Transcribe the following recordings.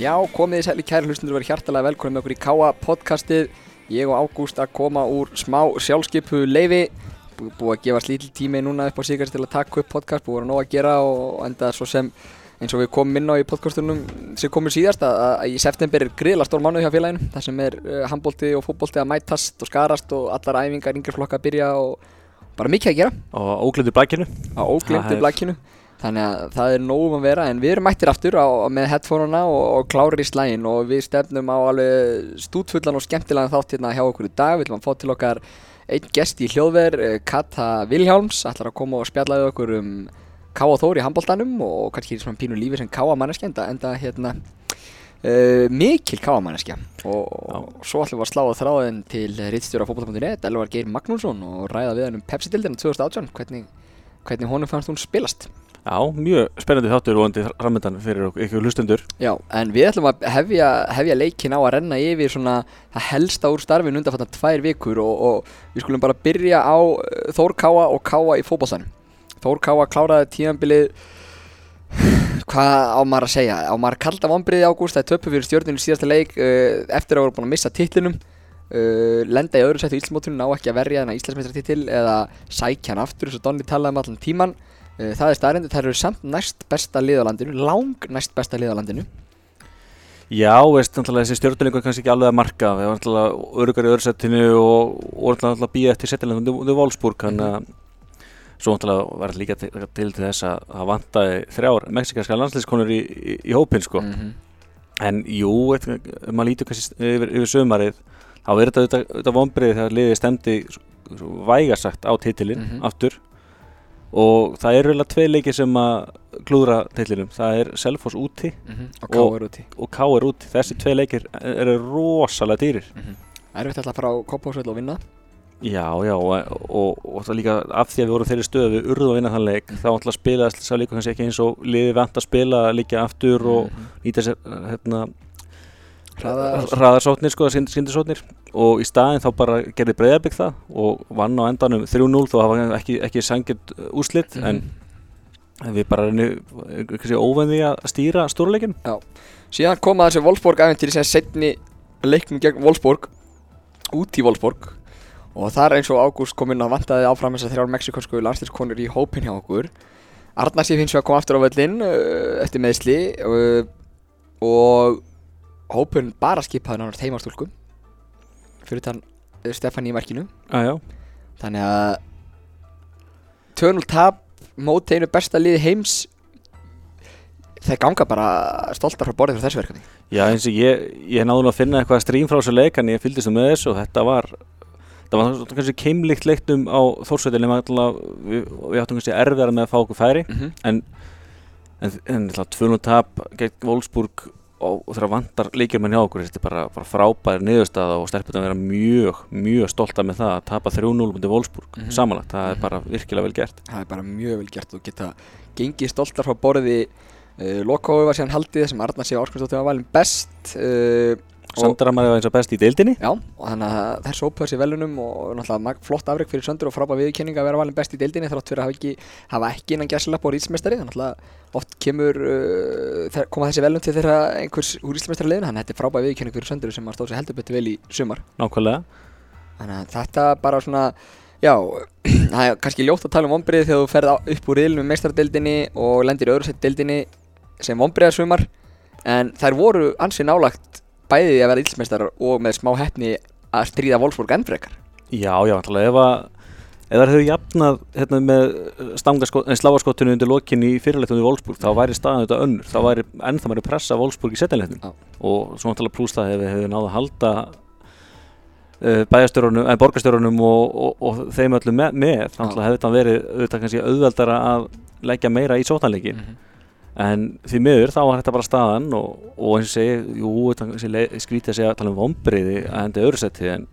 Já, komið þið sæli kæri hlustundur verið hjartalega velkonum með okkur í Káa podcastið. Ég og Ágúst að koma úr smá sjálfskipu leifi Bú- Búið að gefa slítil tími núna upp á síkast til að taka upp podcast Búið að vera nóg að gera og enda svo sem eins og við komum inn á í podcastunum sem komur síðast að, að í september er gríðla stór mánuð hjá félaginu þar sem er uh, handbólti og fótbólti að mætast og skarast og allar æfingar, yngri flokka að byrja og bara mikið að gera. Og óglemdu Það blækinu þannig að það er nógum að vera en við erum mættir aftur á, með headphoneuna og, og klárir í slægin og við stefnum á alveg stútfullan og skemmtilegan þátt hérna hjá okkur í dag. Við ætlum að fá til okkar einn gest í hljóðver eh, Kata Vilhjálms. Ætlar að koma og spjalla við okkur um Káa Þór í handbóltanum og kannski svona pínu lífi sem Káa manneskja enda, enda hérna Uh, mikil káamanneskja og, og svo ætlum við að slá á þráðin til rittstjóra fótbolta.net Elvar Geir Magnússon og ræða við hann um Pepsi-dildina 2018 hvernig, hvernig honum fannst hún spilast Já, mjög spennandi þáttur og andi framöndan fyrir ykkur hlustendur. Já, en við ætlum að hefja, hefja leikin á að renna yfir svona það helsta úr starfinu undanfattan tvær vikur og, og við skulum bara byrja á uh, Þór Káa og Káa í fótboltanum. Þór Káa kláraði tíðanbilið hvað á maður að segja? Á maður að kalda vombriði ágúst það er töpu fyrir stjórninu síðasta leik uh, eftir að voru búin að missa titlinum. Uh, lenda í öðru sættu í Íslandsmótunum ná ekki að verja þennan Íslandsmeistartitil eða sækja hann aftur eins og Donni talaði um allan tíman það er staðrindi, það eru samt næst besta lið á landinu lang næst besta lið á landinu. Já, veist, þessi stjórnuleikur kannski ekki alveg að marka. Við varum náttúrulega örugar í öðursettinu og náttúrulega að býja eftir settilega undir Wolfsburg þannig að svo náttúrulega var þetta líka til, til þess að það vantaði þrjár mexikarska landsliðskonur í, í, í hópin sko. -hmm. en jú, maður lítur kannski yfir, yfir sömarið þá er þetta auðvitað- vombriði þegar liðið stemdi vægarsagt á titilinn Mhm. aftur og það eru eiginlega tvei leikir sem að klúðra titilinum, það er Selfoss úti og Og- Káa er úti. og K er úti, þessi tvei leikir eru rosalega dýrir. Erfitt alltaf að fara á Kópásvöld og vinna. Já, já, og, og, og það líka af því að við vorum þeirri stöðu við urðu að vinna þann leik þá ætla að spila sá leikur kannski ekki eins og liðið vant að spila líka aftur og Mhm. nýta sér hérna, hraðarsóknir sko, skyndisóknir. Og í staðin þá bara gerði breyðarbygg það og vann á endanum 3-0 þó var ekki, ekki sangjart úslit Mhm. en en við bara reynum óvenði að stýra stórleikin Síðan koma þessi Wolfsburg æfintýri sem setni leiknum gegn Wolfsburg út í Wolfsburg. Og þar eins og Ágúst kom inn að vantaði áfram þess að þrjár mexikorsku landslýskonur í hópin hjá okkur. Arnar Sif hins vegar kom aftur á völlinn uh, eftir meðsli uh, og hópin bara skipaði nánast heimastúlku fyrir þann uh, Stefán í markinu ah, já. þannig að 2-0 tap móti einu besta liði heims þeir ganga bara stoltar frá borðið fyrir þessu verkefni já eins og ég, ég náðu nú að finna eitthvað strím frá þessu leik en ég fylgdist nú með þessu og þetta var það var kannski keimlikt leiknum á Þórsveitinni við, við áttum kannski erfiðara með að fá okkur færi mm -hmm. en, en, en 2-0 tap gegn Wolfsburg og, og þegar vantar leikjumenn hjá okkur þetta er bara, bara frábæri niðurstaða og stelpur að vera mjög, mjög stolta með það að tapa 3-0 mútið Wolfsburg Mhm. mm samanlagt, það Mhm. er bara virkilega vel gert það er bara mjög vel gert og geta gengið stoltar frá borði uh, Lokói var síðan haldið sem Arnar sé Árskvæmstóttir var valin best uh, Sandra maður eins og best í deildinni. Já, og þannig að þær sópaði sér velunum og náttúrulega flott afreg fyrir Söndur og frábæð viðurkenning að vera valin best í deildinni þrátt fyrir að hafa ekki, hafa ekki innan gæslepp og rísmestari þannig að oft kemur uh, koma þessi velun til þeirra einhvers úr rísmestari leiðin þannig að þetta er frábæð viðurkenning fyrir Söndur sem að stóð sér heldur betur vel í sumar. Nákvæmlega. Þannig að þetta bara svona, já, það er kannski ljótt að tala um vonbrið þegar þú ferð upp úr riðlum með meistaradeildinni og lendir í öðru sett deildinni sem vonbriðarsumar en þær voru ansið nálagt bæðið í að vera ílsmeistarar og með smá hefni að stríða Wolfsburg enn frekar. Já, já, náttúrulega ef að ef það hefur jafnað hérna, með sláarskottinu undir lokin í fyrirleitunum í Wolfsburg þá væri staðan þetta önnur. Þá væri ennþá mæri pressa Wolfsburg í setjanleitunum Já. og svo náttúrulega pluss það ef við hefur náða að halda uh, bæjastjórunum, eða borgarstjórunum og, og, og þeim öllum með, með þá hefði þetta verið auðvitað kannski auðveldara að leggja meira í sótanleikin en því miður þá var þetta bara staðan og, og eins og segi, jú, þetta skrítið að segja að tala um vombriði að enda öðru seti en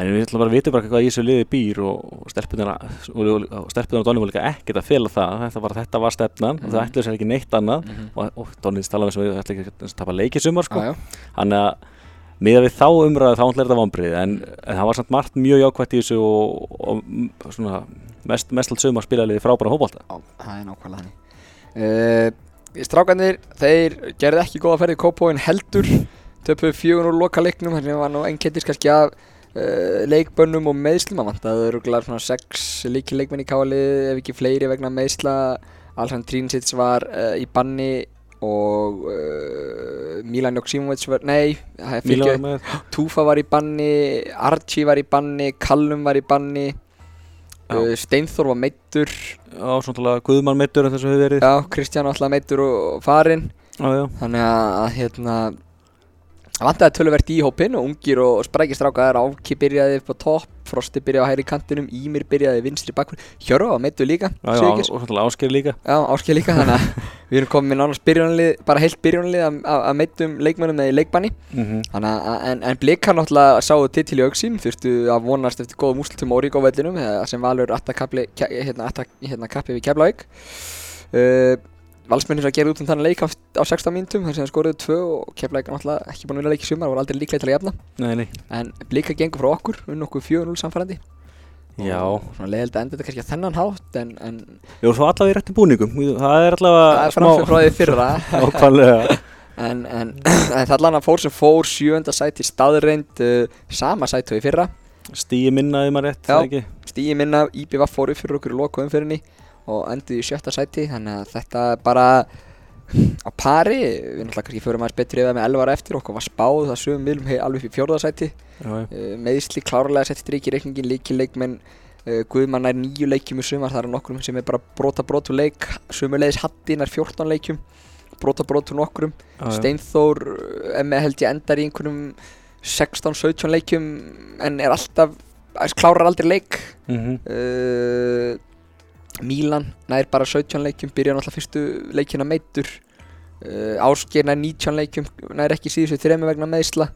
En við ætlum bara að vita bara hvað í þessu liði býr og, stelpunar og stelpunar og Donni voru líka ekkert að fela það þetta var, þetta var stefnan og það Mhm. ætluðu sér ekki neitt annað Mhm. og, og Donni talaði þess að við ætlum ekki að tapa leikisumar sko. Þannig að miða við þá umræðu þá ætla þetta vombrið en, en það var samt margt mjög jákvætt í þessu og, og, og svona mest, mest allt sumar spilaði frábæra hópálta það er nákvæmlega þannig uh, strákanir, þeir gerði ekki góða ferði Kópóin heldur töpuðu fjögun úr loka leiknum þannig að það var nú ennkettis kannski af uh, leikbönnum og meðslum að vant það eru glæðar svona sex líki leikmenn í kálið ef ekki fleiri vegna meðsla Alhan Trínsits var uh, í banni og uh, Milan Joksimovic var, nei Túfa var í banni, Archie var í banni, Callum var í banni. Uh, Steinþór var meittur á svona Guðmann meittur en þess að hefur verið. Já, Kristján var alltaf meittur og, farinn. Já, já. Þannig að hérna Það vantaði töluvert í hópinn og ungir og sprækir strákaðar Áki byrjaði upp á topp, Frosti byrjaði á hægri kantinum Ímir byrjaði vinstri bakkur Hjörva var meittur líka, Sigurgeirs. og svona ásker líka Já, Áskil líka, þannig að við erum komið með nánast byrjunarlið, bara heilt byrjunarlið að, meittum leikmönnum eða í leikbanni mm Þannig að, en, en blikar náttúrulega sáu titil í auksín, þurftu að vonast eftir góðum úrslutum á Ríkó vellinum eh, sem valur hérna, hérna kappi við Keflavík. Uh, Valsmennir að gera út um þannig leik á, á 16 mínutum þar sem það skoruðu tvö og Keflavík er náttúrulega ekki búin að vinna leik í sumar og var aldrei líklega til að jafna. Nei, nei En blikar gengur frá okkur, unn okkur 4-0 samfærandi. Já, svona leiðilegt að enda þetta kannski að þennan hátt en, en já, svo allavega í réttum búningum Það er allavega það er framfyrir frá því fyrra. ákvæmlega en, en, en það allan að fór sem fór sjönda sæti staðreind uh, sama sæti og í fyrra. Stíi minnaði maður rétt, Já. það ekki stíði minna IBVF fór upp fyrir okkur í loku umfyrinni og enduði í sjötta sæti þannig að þetta er bara á pari, við náttúrulega kannski förum aðeins betri það með 11 ára eftir okkur var spáð það sögum viljum hei alveg fyrir fjórða sæti Já, já. uh, meðsli klárlega setti strik í reikningin líki leikmenn uh, Guðmann er nýju leikjum í sumar það eru nokkrum sem er bara brota brotu leik sömulegis Hattin er 14 leikjum brota brotu nokkrum já. Steinþór er með held ég endar í einhverjum 16-17 leikjum en er alltaf klárar aldrei leik Mhm. uh, Mílan nær bara 17 leikjum byrja náttúrulega fyrstu leikina meittur uh, Ásgeir nær 19 leikjum nær ekki síðustu þremi vegna meðsla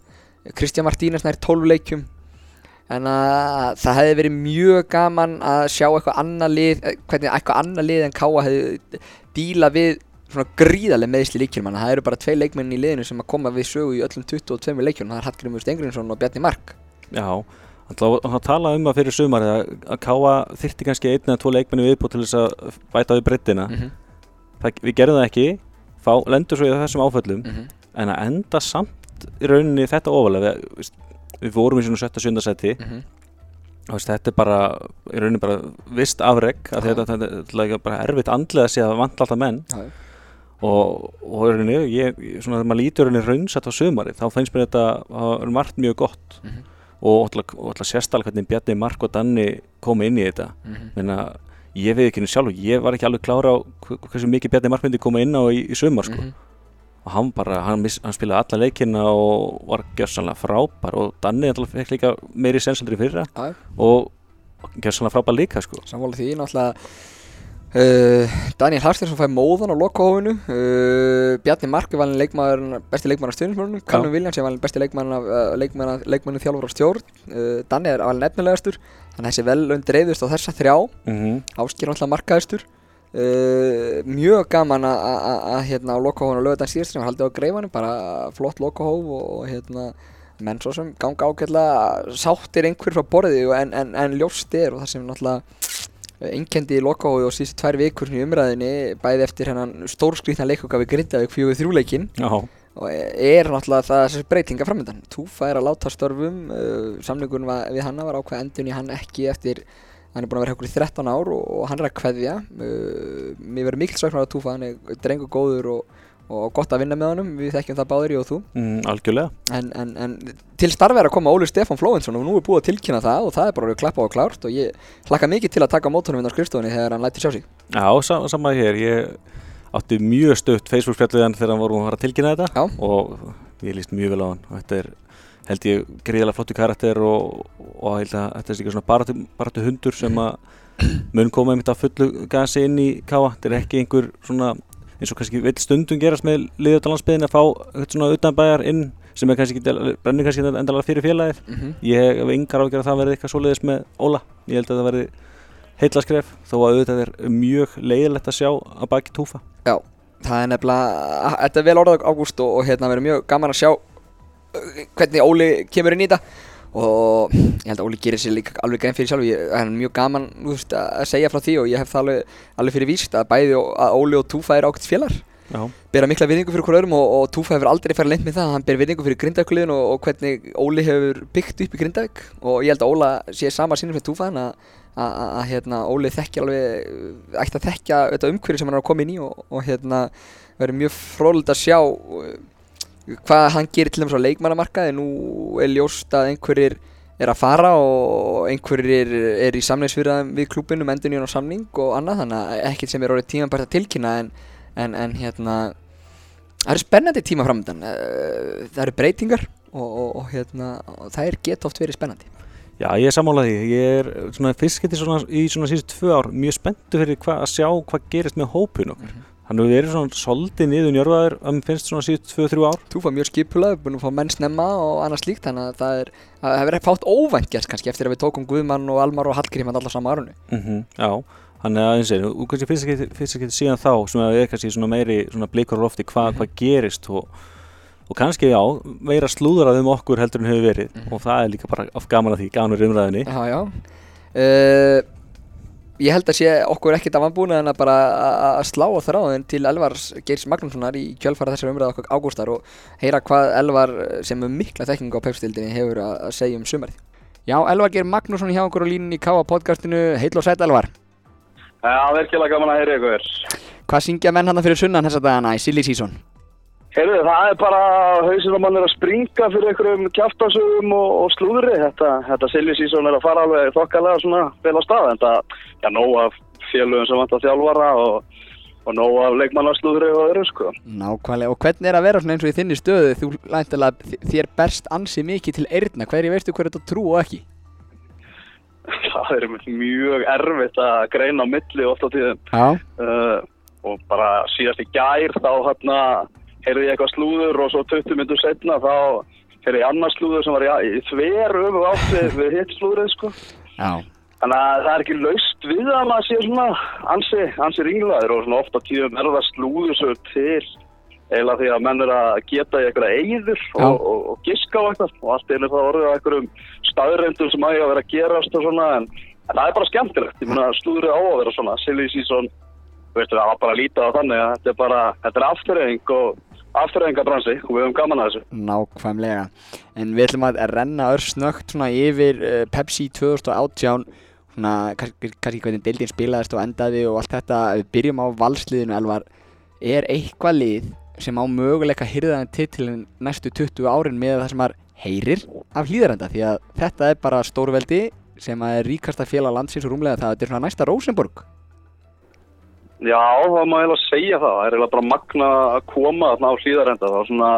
Kristján Martínez nær 12 leikjum. En að það hefði verið mjög gaman að sjá eitthvað annað lið eh, hvernig eitthvað annað lið en Káa hefði díla við svona gríðarlega meðsli líkjum það eru bara tvei leikmenn í liðinu sem að koma við sögu í öllum 22 leikjum það er Hallgrimur Stengrinsson og Bjarni Mark. Já, hann talaði um að fyrir sumar að, Káa þyrti kannski einn eða tvo leikmenni viðbútt til þess að bæta við breyttina mm -hmm. það, Við gerðum það ekki, fá, lendur svo í þessum áföllum Mhm. en að enda samt í rauninni þetta ofalega við, við vorum í svona 17. seti Mhm. og veist, þetta er bara í rauninni bara vist afreg þetta, þetta, er bara erfitt andlega að sé að það vant alltaf menn já. og, og í rauninni, ég, svona þegar maður lítur rauninni raunsætt á sumari þá finnst mér þetta að vera margt mjög gott Mhm. Og alltaf, sérstaklega hvernig Bjarni, Mark og Danni komu inn í þetta Mhm. Menna, ég veið ekki henni sjálf ég var ekki alveg klára á hv- hversu mikið Bjarni Mark myndi koma inn á í, í sumar sko. Mhm. og hann bara, hann, miss, hann spilaði alla leikina og var gjörsanlega frábær og Danni alltaf fekk líka meiri sensaldri fyrra já. og gjörsanlega frábær líka sko. Sammála því, náttúrulega uh, Daniel Harstinsson fæði móðan á lokahófinu uh, Bjarni Mark er valin leikmaður, besti leikmaður af stjórnismörnum Callum Williams er valin besti leikmaður af uh, leikmaður, leikmaður þjálfur á stjórn. Uh, Danni er valin efnilegastur. Þannig að þessi vel dreifðust á þessa þrjá. Mm -hmm. Áskir náttúrulega markaðistur uh, mjög gaman að- hérna á lokahófinu og lögutan síðast sem var haldið á greifanum. Bara flott lokahóf og, hérna menn svo sem ganga ágætlega. Sáttir einhver frá borðið en, en, en ljóst er og það sem náttúrulega einkendi í lokahófi og síðustu tvær vikur í umræðinni bæði eftir hennan stórskrýtna leikoka við Grindavík fjögur þrjúleikin og er náttúrulega það þessi breytinga framöndan Túfa er að láta störfum uh, samningun var, við hanna var ákveð endun í hann ekki eftir hann er búin að vera okkur í 13 ár og, og hann er að kveðja. Uh, mér verður mikil svaknar á Túfa hann er drengur góður og, og gott að vinna með honum við þekkjum það báður ég og þú. Mm, algjörlega. En, en, en til starfi er að koma Óli Stefán Flóinsson og nú er búið að tilkynna það og það er bara að klappa og klárt og ég hlakka mikið til að taka á mótunum inn á skrifstofunni þegar hann lætur sjá sig. Já, sam saman hér, ég átti mjög stutt Facebook-spjall við hann þegar hann voru að fara að tilkynna þetta Já. og ég líst mjög vel á hann. Og þetta er held ég gríðilega flottu karakter og, og held að þetta er líka svona baratu, baratu hundur sem að mun koma einmitt að fullu gasi inn í káa þetta er ekki einhver svona eins og kannski vill stundum gerast með liðutalandsbyðin að fá svona utanbæjar inn sem er kannski ekki, brennir kannski endalega fyrir félagið. Mm -hmm. ég hef engar ágjör að það verði eitthvað svoleiðis með Óla. Ég held að það verði heillaskref þó að auðvitað er mjög leiðilegt að sjá að baki túfa. Já, það er nefnilega, þetta er vel orðað ágúst og, og hérna verður mjög gaman að sjá uh, hvernig Óli kemur inn í þetta og ég held að Óli gerir sér líka alveg grein fyrir sjálf, ég, það er mjög gaman veist, að segja frá því og ég hef það alveg, alveg fyrir víst að bæði að Óli og Túfa er ákveðt félagar. Bera mikla virðingu fyrir hver öðrum og, og Túfa hefur aldrei farið leint með það, hann ber virðingu fyrir Grindavíkuliðin og, og hvernig Óli hefur byggt upp í Grindavík. Og ég held að Óla sé sama sínum fyrir Túfa að, hérna, Óli þekki alveg ætti að þekkja þetta umhverju sem hann er að koma inn í og, og hérna verður mjög frólægt að sjá hvað hann gerir til þess að leikmannamarkaði nú er ljóst að einhverjir er að fara og einhverjir er í samleiksfyrðan við í hann á samning og annað þannig að ekkert sem er orðið tímanbært að tilkynna en, en, en hérna það eru spennandi tíma framöndan Eh, það eru breytingar og, og, og hérna og það er geta oft verið spennandi. Já, ég er sammálaði því. Ég er svona fyrst getið svona í svona síðust tvö ár mjög spenntu fyrir hva, að sjá hvað gerist með hópun okkar. Hann hefur verið svona soldið niður njörfaður að mér finnst svona tvö, þrjú ár. Þú fá mjög skipulað, búin að fá menn snemma og annað slíkt þannig að það er það hefur verið fátt óvænt gert kannski eftir að við tókum Guðmann og Almar og Hallgrím hann allar sama árunni Mm Já, hann er aðeins einu. Og kannski fyrst getið síðan þá sem að við kannski svona meiri svona blikur á lofti hvað hvað gerist og, og kannski já, meira slúðrað um okkur heldur en hefur verið og það er líka bara gaman að því, Ég held að sé okkur ekkert af anbúna en að bara að- að slá á þráðin til Elvars Geirs Magnússonar í kjölfara þessar umræða okkur ágústar og heyra hvað Elvar sem er mikla þekkingu á pepstildinni hefur að að segja um sumarið Já, Elvar Geir Magnússon hjá okkur á línunni í Káa podcastinu Heill og sætt Elvar Já, virkilega gaman að heyra ykkur. Hvað syngja menn hann fyrir sunnan þessa dagana í Silly Season? Heyrðu, það er bara hausinn að mann er að springa fyrir einhverjum kjaftasögum og, og slúðri. Þetta, þetta silly season er að fara alveg þokkalega svona vel á stað. En það, já, nóg af félögum sem vantar þjálfara og, og nóg af leikmannaslúðri og öðru, sko. Nákvæmlega, og hvernig er að vera svona eins og í þinni stöðu þú læntilega þér berst ansi mikið til eyrna, hverju veistu hverju þetta trú og ekki? Það er mjög erfitt að greina á milli oft á tíðum. Já Uh, og bara síðast í gær þá hérna heyrði ég eitthvað slúður og svo 20 minnur setna þá heyrði ég annars slúður sem var í, í þver öfu átt við, við hitt slúðrið sko. Já Þannig að það er ekki laust við að maður sé svona ansi, ansi ringlaður og svona ofta tíðum er það slúður svo til eiginlega því að menn er að geta í eyður Já. og, og, og giska á eitthvað og allt einu það orðið á einhverjum staðrendum sem ægja að vera að gerast og svona en, en það er bara skemmtilegt, ég meina slúðrið á að vera svona silly season, þú veist það var bara að líta á þannig að þetta er bara, þetta er afturreying og afturreyingabransi og við höfum gaman að þessu. Nákvæmlega. En við ætlum að renna örsnögt yfir uh, Pepsi 2018 svona kannski, kannski hvernig deildin spilaðist og endaði og allt þetta. Við byrjum á valsliðinu Elvar. Er eitthvað lið sem á möguleika hyrðaðan titilin næstu 20 árin með það sem maður heyrir af hlýðarenda því að þetta er bara stórveldi sem er ríkasta félag landsins og rúmlega það. Þetta er svona næsta Rosenborg Já, það má eiginlega segja það. Það er eiginlega bara magna að koma þarna á hlýðarenda. Það er svona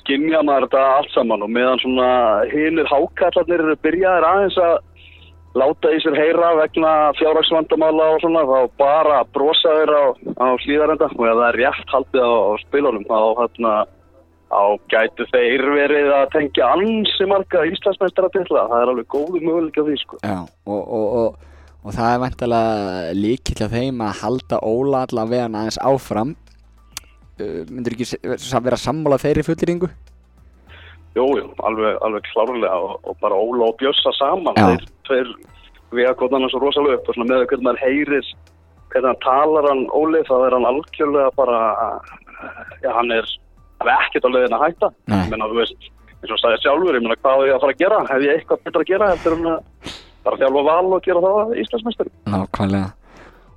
skinja maður þetta allt saman og meðan svona hinir hákallarnir eru byrjaðir aðeins að láta í sér heyra vegna fjárhagsvandamála og svona þá bara brosa þeir á, á hlýðarenda og ef það er rétt haldið á, á spilunum þá hérna á gætu þeir verið að tengja ansi marga Íslandsmeistara til það. Það er alveg góðu möguleika því sko. Já, og, og, og, og það er vantilega líkill af þeim að halda Óla allavega aðeins áfram. Uh, myndur ekki vera sammála þeirri fullýringu? Jú, jú, alveg, alveg klárlega. Og, og bara Óla og Bjössa saman. Já. þeir tveir vega konan svo rosalega upp og með hvernig maður heyrir hvernig talar hann Óli þá er hann algjörlega bara hann er hann er ekkert á leiðin að hætta. Ég meina, þú veist, eins og sagði sjálfur ég meina, hvað er ég að fara að gera, hef ég eitthvað betra að gera eftir hann að bara þjálfa val og gera það Íslandsmeistari Nákvæmlega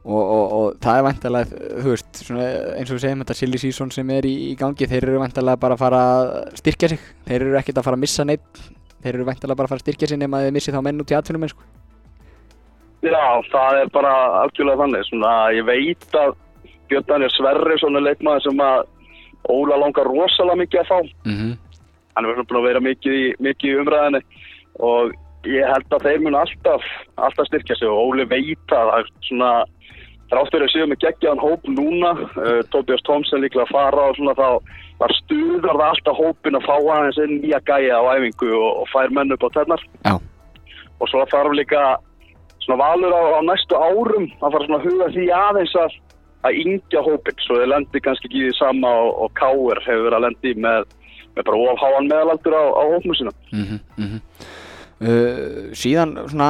og, og, og það er vantilega, þú veist, eins og við segjum þetta silly season sem er í, í gangi þeir eru vantilega bara að fara að styrkja sig þeir eru ekkert að fara að missa neitt þeir eru vantilega bara að fara að styrkja sig nema að þeir missi þá menn út í atvinnum sko. Já, það er bara algjörlega þannig. Svona, ég veit að Björn Daniel Sverri svona leikmaður sem að Óla langar rosalega mikið að fá. mm -hmm. Hann er búin að vera mikið í, mikið í umræðinni og ég held að þeir mun alltaf, alltaf styrkja sig og Óli veit að það er svona þráttur að séu með geggjaðan hóp núna uh, Tobias Thompson líklega að fara og svona þá þar stuðar það alltaf hópin að fá aðeins inn nýja gæja á æfingu og, og fær menn upp á tennar Já. og svo þarf líka svona valur á, á næstu árum að fara svona að huga því aðeins að að yngja hópin, svo þeir lendi kannski ekki í því sama og, og Káur hefur verið að lendi með, með bara ofháan meðalaldur á, á hópnum sína. Mm uh, síðan svona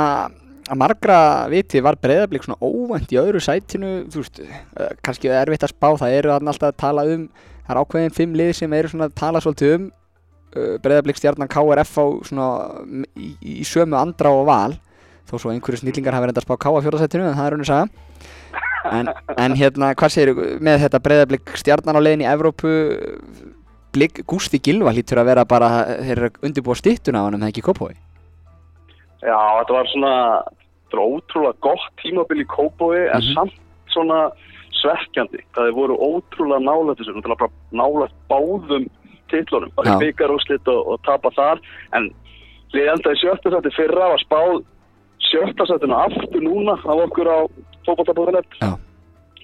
að margra viti var breyðablík svona óvænt í öðru sætinu þú veist, uh, kannski erfitt að spá það eru þarna alltaf að tala um það er ákveðin fimm lið sem eru svona að tala svolítið um uh, breyðablík stjarnan KRF á svona m- í, í sömu andra og val þó svo einhverju snillingar hafa reynda að spá K að fjórðasætinu en það er raun að saga. En, en hérna, hvað segir með þetta breyðablík stjarnan á leiðin í Evrópu Blik, Gústi Gilva hlýtur að vera bara þeir eru að undirbúa styttuna á hann en það ekki Kópói Já, þetta var svona, ótrúlega gott tímabil í Kópói en Mhm. samt svona svekkjandi. Það þið voru ótrúlega nálægt þessu, náttúrulega bara nálægt báðum titlunum, bara Já. í byggarúslit og, og tapa þar, en við endaði sjötta sætti fyrra var spáð sjötta sættinu aftur núna af okkur á.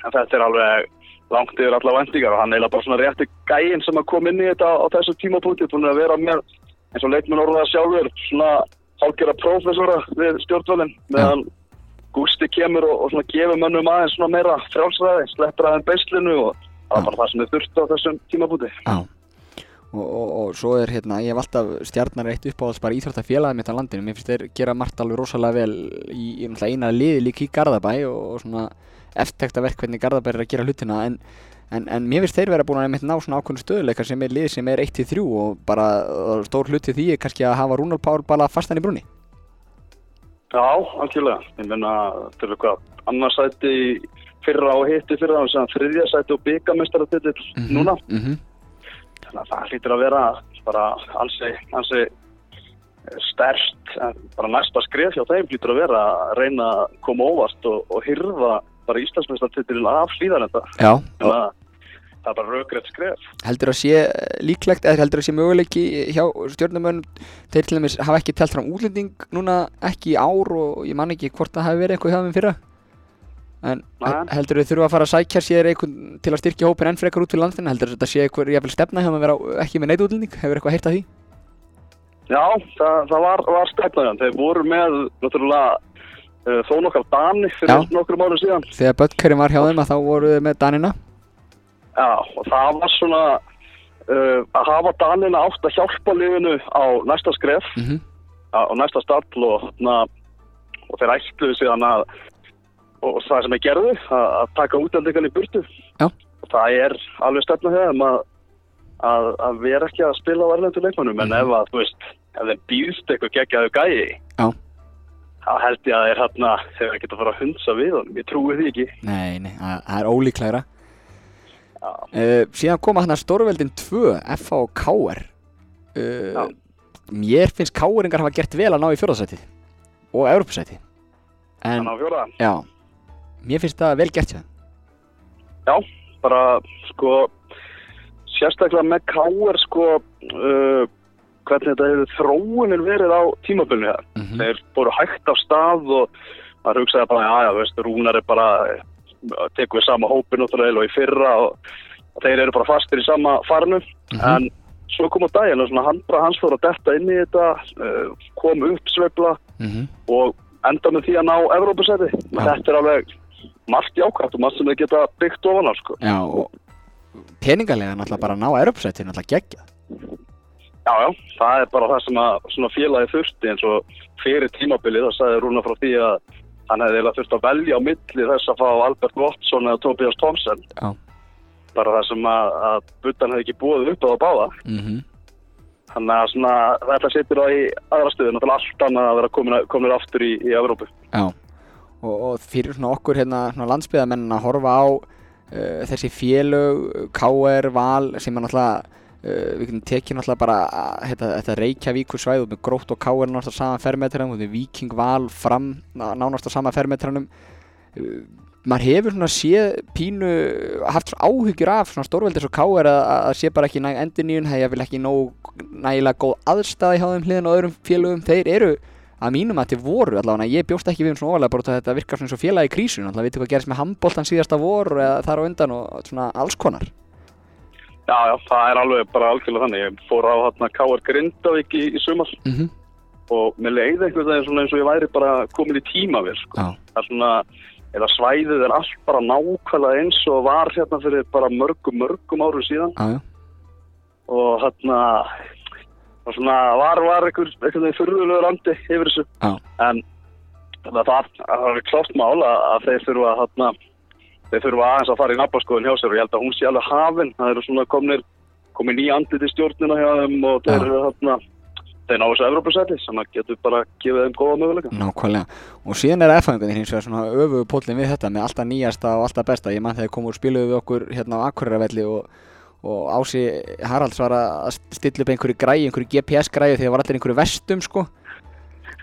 En þetta er alveg langt yfir alla vendingar og hann er bara svona rétti gæinn sem að koma inn í þetta á, þessu tímapunkti, búin að vera með eins og leikmenn orðaða sjálfur, svona hálfgerða prófessora við stjórnvölinn meðan Gústi kemur og, og svona gefur mönnum aðeins svona meira frjálsræði, sleppur aðeins beislinu og það var bara það sem þið þurftu á þessum tímabúti. Já. Og, og, og svo er hérna, ég hef alltaf stjarnar eitt uppáhalds bara íþróttafélagið mitt á landinu. Mér finnst þeir gera margt alveg rosalega vel í, í náttúrulega eina liði líka í Garðabæ og, og svona eftirtekta verk hvernig Garðabæ er að gera hlutina. En, en, en mér finnst þeir vera búin að einmitt ná svona ákveðnu stöðuleika sem er lið sem er 1-3 og bara og stór hluti því er kannski að hafa Rúnald Pál bara fastan í brúni Já, algjörlega. Ég meina, þetta er eitthvað annarsæti í fyrra og hitti fyrra og sem þriðja sæti og byggamestaratill núna. mm -hmm. Þannig að það hlýtur að vera bara ansi, ansi stert, bara næsta skref hjá þeim hlýtur að vera að reyna að koma óvart og, og hyrða bara Íslandsmeistartitillin af hlýðanenda. Já, Þannig að það er bara raugrætt skref. heldur að sé líklegt eða heldur að sé möguleiki hjá stjórnumönn þeir til dæmis hafa ekki telt fram útlending núna ekki í ár og ég man ekki hvort það hafi verið eitthvað hjá þeim fyrra en he- heldur þau þurfa að fara að sækja sér einhvern til að styrkja hópin enn frekar út fyrir landinu heldur þetta sé eitthvað jafnvel stefna hjá þeim ekki með neitt útlending hefur eitthvað heyrt að því? Já, það, það var, var stefnaðan. Þeir voru með, náttúrulega, uh, þó nokkar Dani fyrir Já. nokkrum árum síðan. Þegar Böttkerinn var hjá þeim að þá voru með Danina Já, og það var svona uh, að hafa Danina átt að hjálpa liðinu á næsta skref, mm á, á næsta stall og, na, og þeir ætluðu síðan að, og, það sem þeir gerðu, að, að taka útlendingan í burtu. Já. Og það er alveg stefna þeim að, að, að vera ekki að spila á erlendu leikmannum, en Mhm. ef að, þú veist, ef þeim býðst eitthvað geggjaðu gæi, Já. þá held ég að þeir hérna, þeir ekki að fara að hundsa við honum, ég trúi því ekki. Nei, nei, það er ólíklegra Já. Uh, Síðan koma hann að Stórveldin 2 FH og KR uh, Já. Mér finnst KRingar hafa gert vel að ná í fjórðasætið og Evropasætið En já, mér finnst það vel gert þeim. Bara sko sérstaklega með káir sko uh, hvernig þetta hefur þróunin verið á tímabölinu hér. mm Þeir voru hægt af stað og maður hugsaði bara, já, já, veist, Rúnar er bara tekur við sama hópin og í fyrra og, þeir eru bara fastir í sama farnu Mhm. en svo kom á daginn og svona hann bara hans fór að detta inn í þetta uh, kom upp sveifla -hmm. og enda með því að ná Evrópusæti. Já. Þetta er alveg margt jákvæmt og margt sem þeir geta byggt ofan á sko. Já, og peningalega náttúrulega bara að ná Evropasætið náttúrulega geggja Já, já, það er bara það sem að félagi þurfti eins og fyrir tímabilið þá sagði Rúna frá því að hann hefði eiginlega þurft að velja á milli þess að fá Albert Watson eða Tobias Thompson Já. bara það sem að, að Buttan hefði ekki búið upp á það báða. Mm þannig að svona þetta setur það í aðra stöðu náttúrulega allt annað að vera komin, komin aftur í, í Evrópu. Já, og, og fyrir svona okkur hérna svona landsbyðamenn að horfa á uh, þessi félög, KR, Val sem er náttúrulega við getum tekið náttúrulega bara uh, þetta, þetta Reykjavíkur svæð með grótt og KR náttúrulega sama fermetranum, þetta er Viking, Val, Fram ná- nánast á sama fermetranum uh, maður hefur svona séð pínu haft svona áhyggjur af svona stórveldis og KR að, að sé bara ekki næg endur nýjun, það er ekki nægilega góð aðstæði hjá þeim hliðin og öðrum félögum, þeir eru að mínum að til voru allavega, ég bjóst ekki við um svona ofalega bara af þetta virkar svona félagi í krísun allavega, veitu hvað gerist með handbóltan síðasta vor eða þar á undan og svona alls konar Já, já, það er alveg bara algjörlega þannig ég fór á hérna K.R. Grindavík í, í sumar mm -hmm. og mér leiði veginn svona eins og ég væri bara komin í tíma við sko. Það er svona eða svæðið er allt bara nákvæmlega eins og var hérna fyrir bara mörgum, mörgum árum síðan já, já, og hérna og svona var, var einhver, einhvern veginn fyrðulegur andi yfir þessu Já. en þannig að það, það er klart mál að, að þeir þurfa að þarna, þeir þurfa aðeins að fara í nabbaskoðun hjá sér og ég held að hún sé alveg hafin, það eru svona komnir komin í andlit í stjórnina hjá þeim og þeir eru þarna þeir ná þessu Evropasæti sem að getur bara gefið þeim góða möguleika. Nákvæmlega. Og síðan er F-fæðingarnir hins vegar svona öfugu pólinn við þetta með alltaf nýjasta og alltaf besta. Ég mann þegar komu og spiluðu við okkur hérna á Akureyravelli og, og Ási Haralds var að stilla upp einhverju græi, einhverju GPS græi þegar var allir einhverju vestum sko.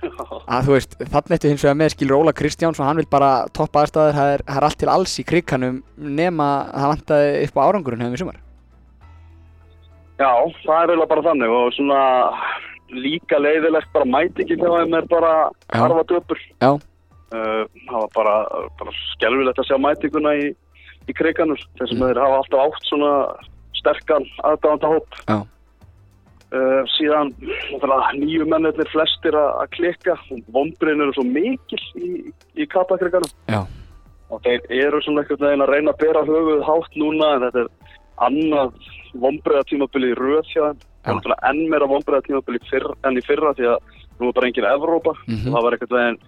Að þú veist, þannig eftir hins vegar með skilur Óla Kristjáns og hann vil bara toppa aðstæður, það er, er allt til alls í kriganum nema að það vantaði upp á árangurinn hefum við sumar. Já, það er eiginlega bara þannig og svona líka leiðilegt bara mætingin hjá þeim er bara Já. harfa döpur. Já. Uh, það var bara, bara skelvilegt að sjá mætinguna í, í kriganur þess að þeir hafa alltaf átt svona sterkan aðdáðanda hóp. Já. Uh, síðan nýju mennir flestir að að klikka vombriðin eru svo mikil í, í kapakriganum Já. og þeir eru svona einhvern veginn að reyna að bera höfuð hátt núna en þetta er annað vombriðatímabili í röð hjá þeim enn meira vombriðatímabili fyrr, enn í fyrra því að nú er bara engin Evrópa Mhm. og það var einhvern veginn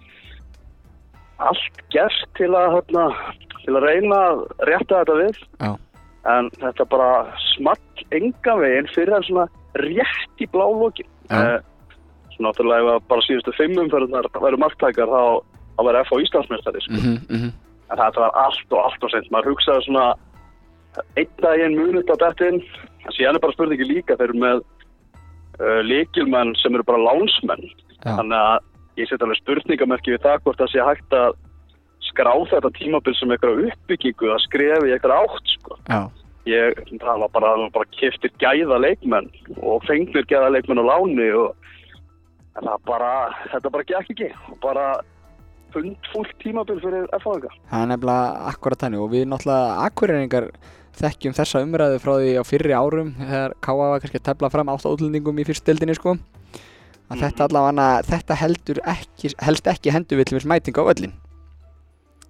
allt gert til að hérna, til að reyna að rétta þetta við Já. en þetta bara small enga veginn fyrir en svona rétt í blálókin Já. eh, svona náttúrulega ef að bara síðustu fimmum fyrir það væru marktækar þá, þá væri F á Íslandsmeistari sko. Mhm, mhm. en þetta var allt og allt og sent maður hugsaði svona einn daginn munut á dettin en síðan er bara spurningi líka þeir eru með uh, líkilmenn sem eru bara lánsmenn Já. þannig að ég set alveg spurningamerki við það hvort það sé hægt að skrá þetta tímabil sem eitthvað uppbyggingu að skrefi eitthvað átt sko. Já. Ég, það var bara, bara kiftir gæða leikmenn og fengnir gæða leikmenn á láni og það bara, þetta bara gekk ekki og bara fundfullt tímabil fyrir F-fáinga Það er nefnilega akkurat þannig og við náttúrulega akkurreiningar þekkjum þessa umræðu frá því á fyrri árum þegar K.A. var kannski að tefla fram átt útlendingum í fyrstu deildinni sko að Mhm. þetta allavega, þetta heldur ekki, helst ekki hendur við til mér smæting á öllin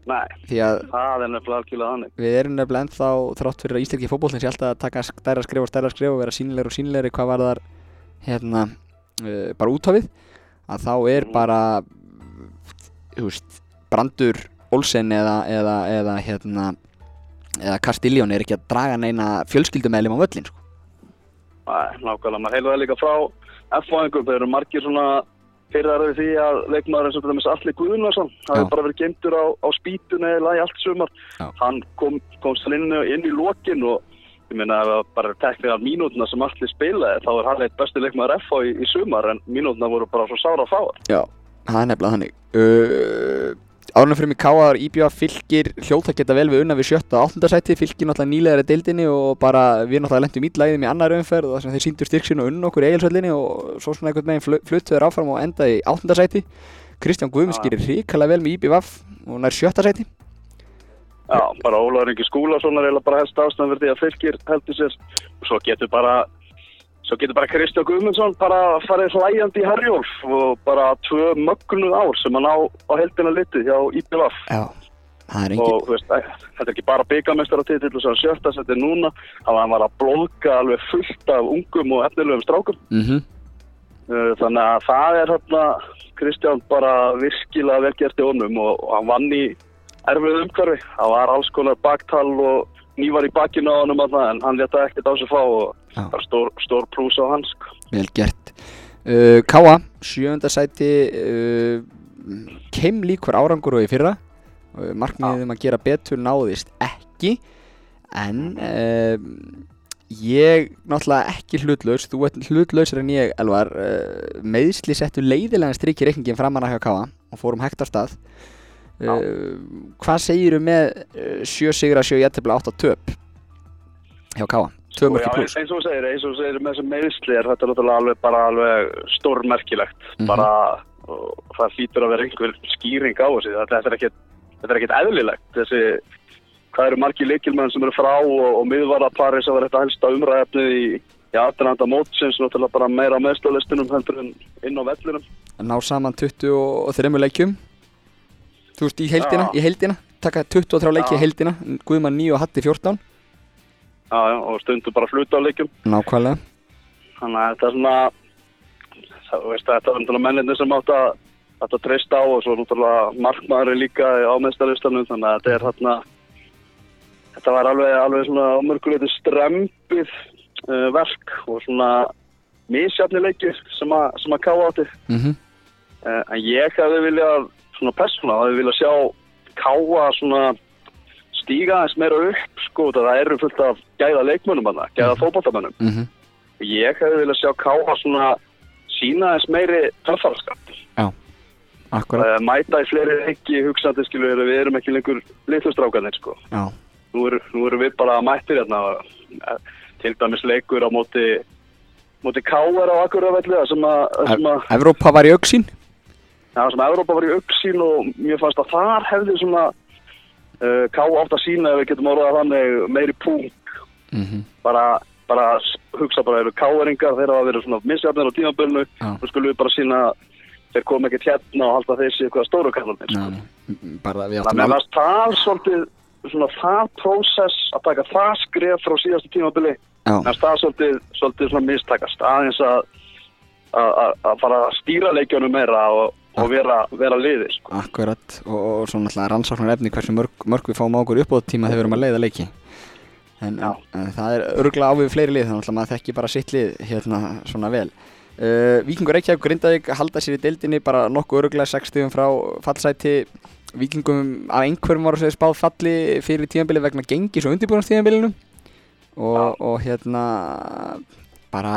Nei, að það er nefnilega algjörlega þannig við erum nefnilega ennþá þrátt fyrir að íslenski fótbollin sé alltaf að taka stærra skrif og stærra skrif og vera sínilegri og sínilegri hvað var þar hérna uh, bara útafið að þá er Mhm. bara veist, Brandur Olsen eða, eða, eða hérna eða Castiljón er ekki að draga neina fjölskyldumælim á völlin sko. Nei, nákvæmlega, maður það líka frá F-fáingum, þeir eru margir svona fyrirðar við því að leikmaður eins og til dæmis Alli Guðnarsson, það hefur bara verið geimtur á, á spýtuna eða í allt sumar. Já. hann kom, komst hann inn, inn í lokin og ég meina það bara teknir af mínútuna sem Alli spilaði þá er hann eitt besti leikmaður F-fá í, í sumar en mínútuna voru bara svo sára fáar. Já, það er nefnilega þannig. Uh, Árunum fyrir mig Káar, Íbjöða, Fylgir hljóta geta vel við unna við sjötta og áttunda sæti Fylgir náttúrulega nýlega er deildinni og bara við náttúrulega lendum ítlæðum í annar umferð og þess að þeir síndu styrksinn og unn okkur í eigilsöllinni og svo svona einhvern veginn flu- fluttu þeir áfram og enda í áttunda sæti. Kristján Guðmunds gerir hrikalega vel með IBVF og nær sjötta sæti. Já, bara Ólaður Ingi Skúlason er eiginlega bara helst ástæðan því að fylgir heldur sér. Og svo getur bara svo getur bara Kristján Guðmundsson bara farið hlæjandi í Herjólf og bara tvö mögnuð ár sem hann á á heldina litið hjá IPVF Já, það er engin og veist, þetta er ekki bara byggamestara titill og svo sjötta þetta er núna. Hann var að blóðka alveg fullt af ungum og efnilegum strákum. Mm Uh, þannig að það er hérna Kristján bara virkilega vel gert í honum og, og hann vann í erfið umhverfi. Það var alls konar baktal og nývar í bakinu á honum þarna, en hann leta ekkert á sig fá og Já. bara stór, stór plús á hans. sko. Vel gert uh, Káa, sjöunda sæti uh, keim líkur árangur og í fyrra uh, markmiðið um að gera betur náðist ekki en uh, ég náttúrulega ekki hlutlaus þú ert hlutlausar en ég Elvar uh, meðsli settu leiðilega strikki reikningin framan að hjá Káa og fórum hægt af stað Uh, hvað segiru með uh, sjö sigra, sjö jættefla, átta töp hjá Káa, tvö Og mörki pluss eins og þú segir, eins og þú segir með þessum meðsli er þetta náttúrulega alveg bara alveg stórmerkilegt. Mhm. Bara, og það hlýtur að vera einhver skýring á þessi. Þetta er ekkert, þetta er ekkert eðlilegt. Þessi, hvað eru margir leikilmenn sem eru frá og, og miðvarapari sem var þetta helsta umræðefnið í í aðranda mótsins náttúrulega bara meira á meðstöðlistunum heldur en inn á vellinum. ná saman 23 leikjum þú veist í heildina, Já. í heildina taka 23 leiki í Já. heildina Guðmann 9 og Hatti 14 Já, já, og stundum bara fluta á leikjum. nákvæmlega Þannig að þetta er svona, þú veist, þetta er náttúrulega menninni sem átt að þetta treyst á og svo náttúrulega markmaður er líka á meðstæðlistanum þannig að þetta er hérna þetta var alveg, alveg svona ámörguleitur strempið uh, verk og svona misjafnileikir sem, a, sem að káa átti Mhm. uh, en ég hefði viljað svona persóna, hefði viljað sjá káa svona stíga aðeins meira upp sko, það eru fullt af gæða leikmönnum hana, gæða fótballtamönnum Mhm. ég hefði viljað sjá káa svona sína aðeins meiri törfarskap Akkurat. uh, mæta í fleiri ekki hugsandi skilur við erum ekki lengur litlustrákanir sko Já. nú, er, nú erum við bara mættir hérna eh, til dæmis leikur á móti móti Káar á að sem að Evrópa var í auksín. Já, sem að Evrópa var í auksín og mér fannst að þar hefði svona uh, Ká átt að sína ef við getum orðað þannig meiri púk Mhm. bara, bara s- hugsa bara eru káeringar þeir hafa verið svona misjafnir á tímabölnu Já. og skulum við bara sína þeir kom ekkert hérna og halda þessi eitthvað stóru. Bara við Þannig að mér það svolítið svona það prósess að taka það skref frá síðastu tímabili Já. en það svolítið, svolítið mistakast aðeins að að- að að fara að stýra leikjónum meira og, og vera, vera liði sko. Akkurat. Og, og svo náttúrulega rannsóknar efni hversu mörg, mörg við fáum á okkur uppbóð tíma þegar við erum að leiða leiki. En, en, en það er örgulega á við fleiri lið þannig að maður þekki bara sitt lið hérna svona vel. Uh, Víkingur Reykjavík Grindavík halda sér í deildinni bara nokkuð örgulega 60 frá fallsæti. Víkingum af einhverjum var að segja spáð falli fyrir tímabili vegna gengis og undirbúinastímabilinu og, og hérna bara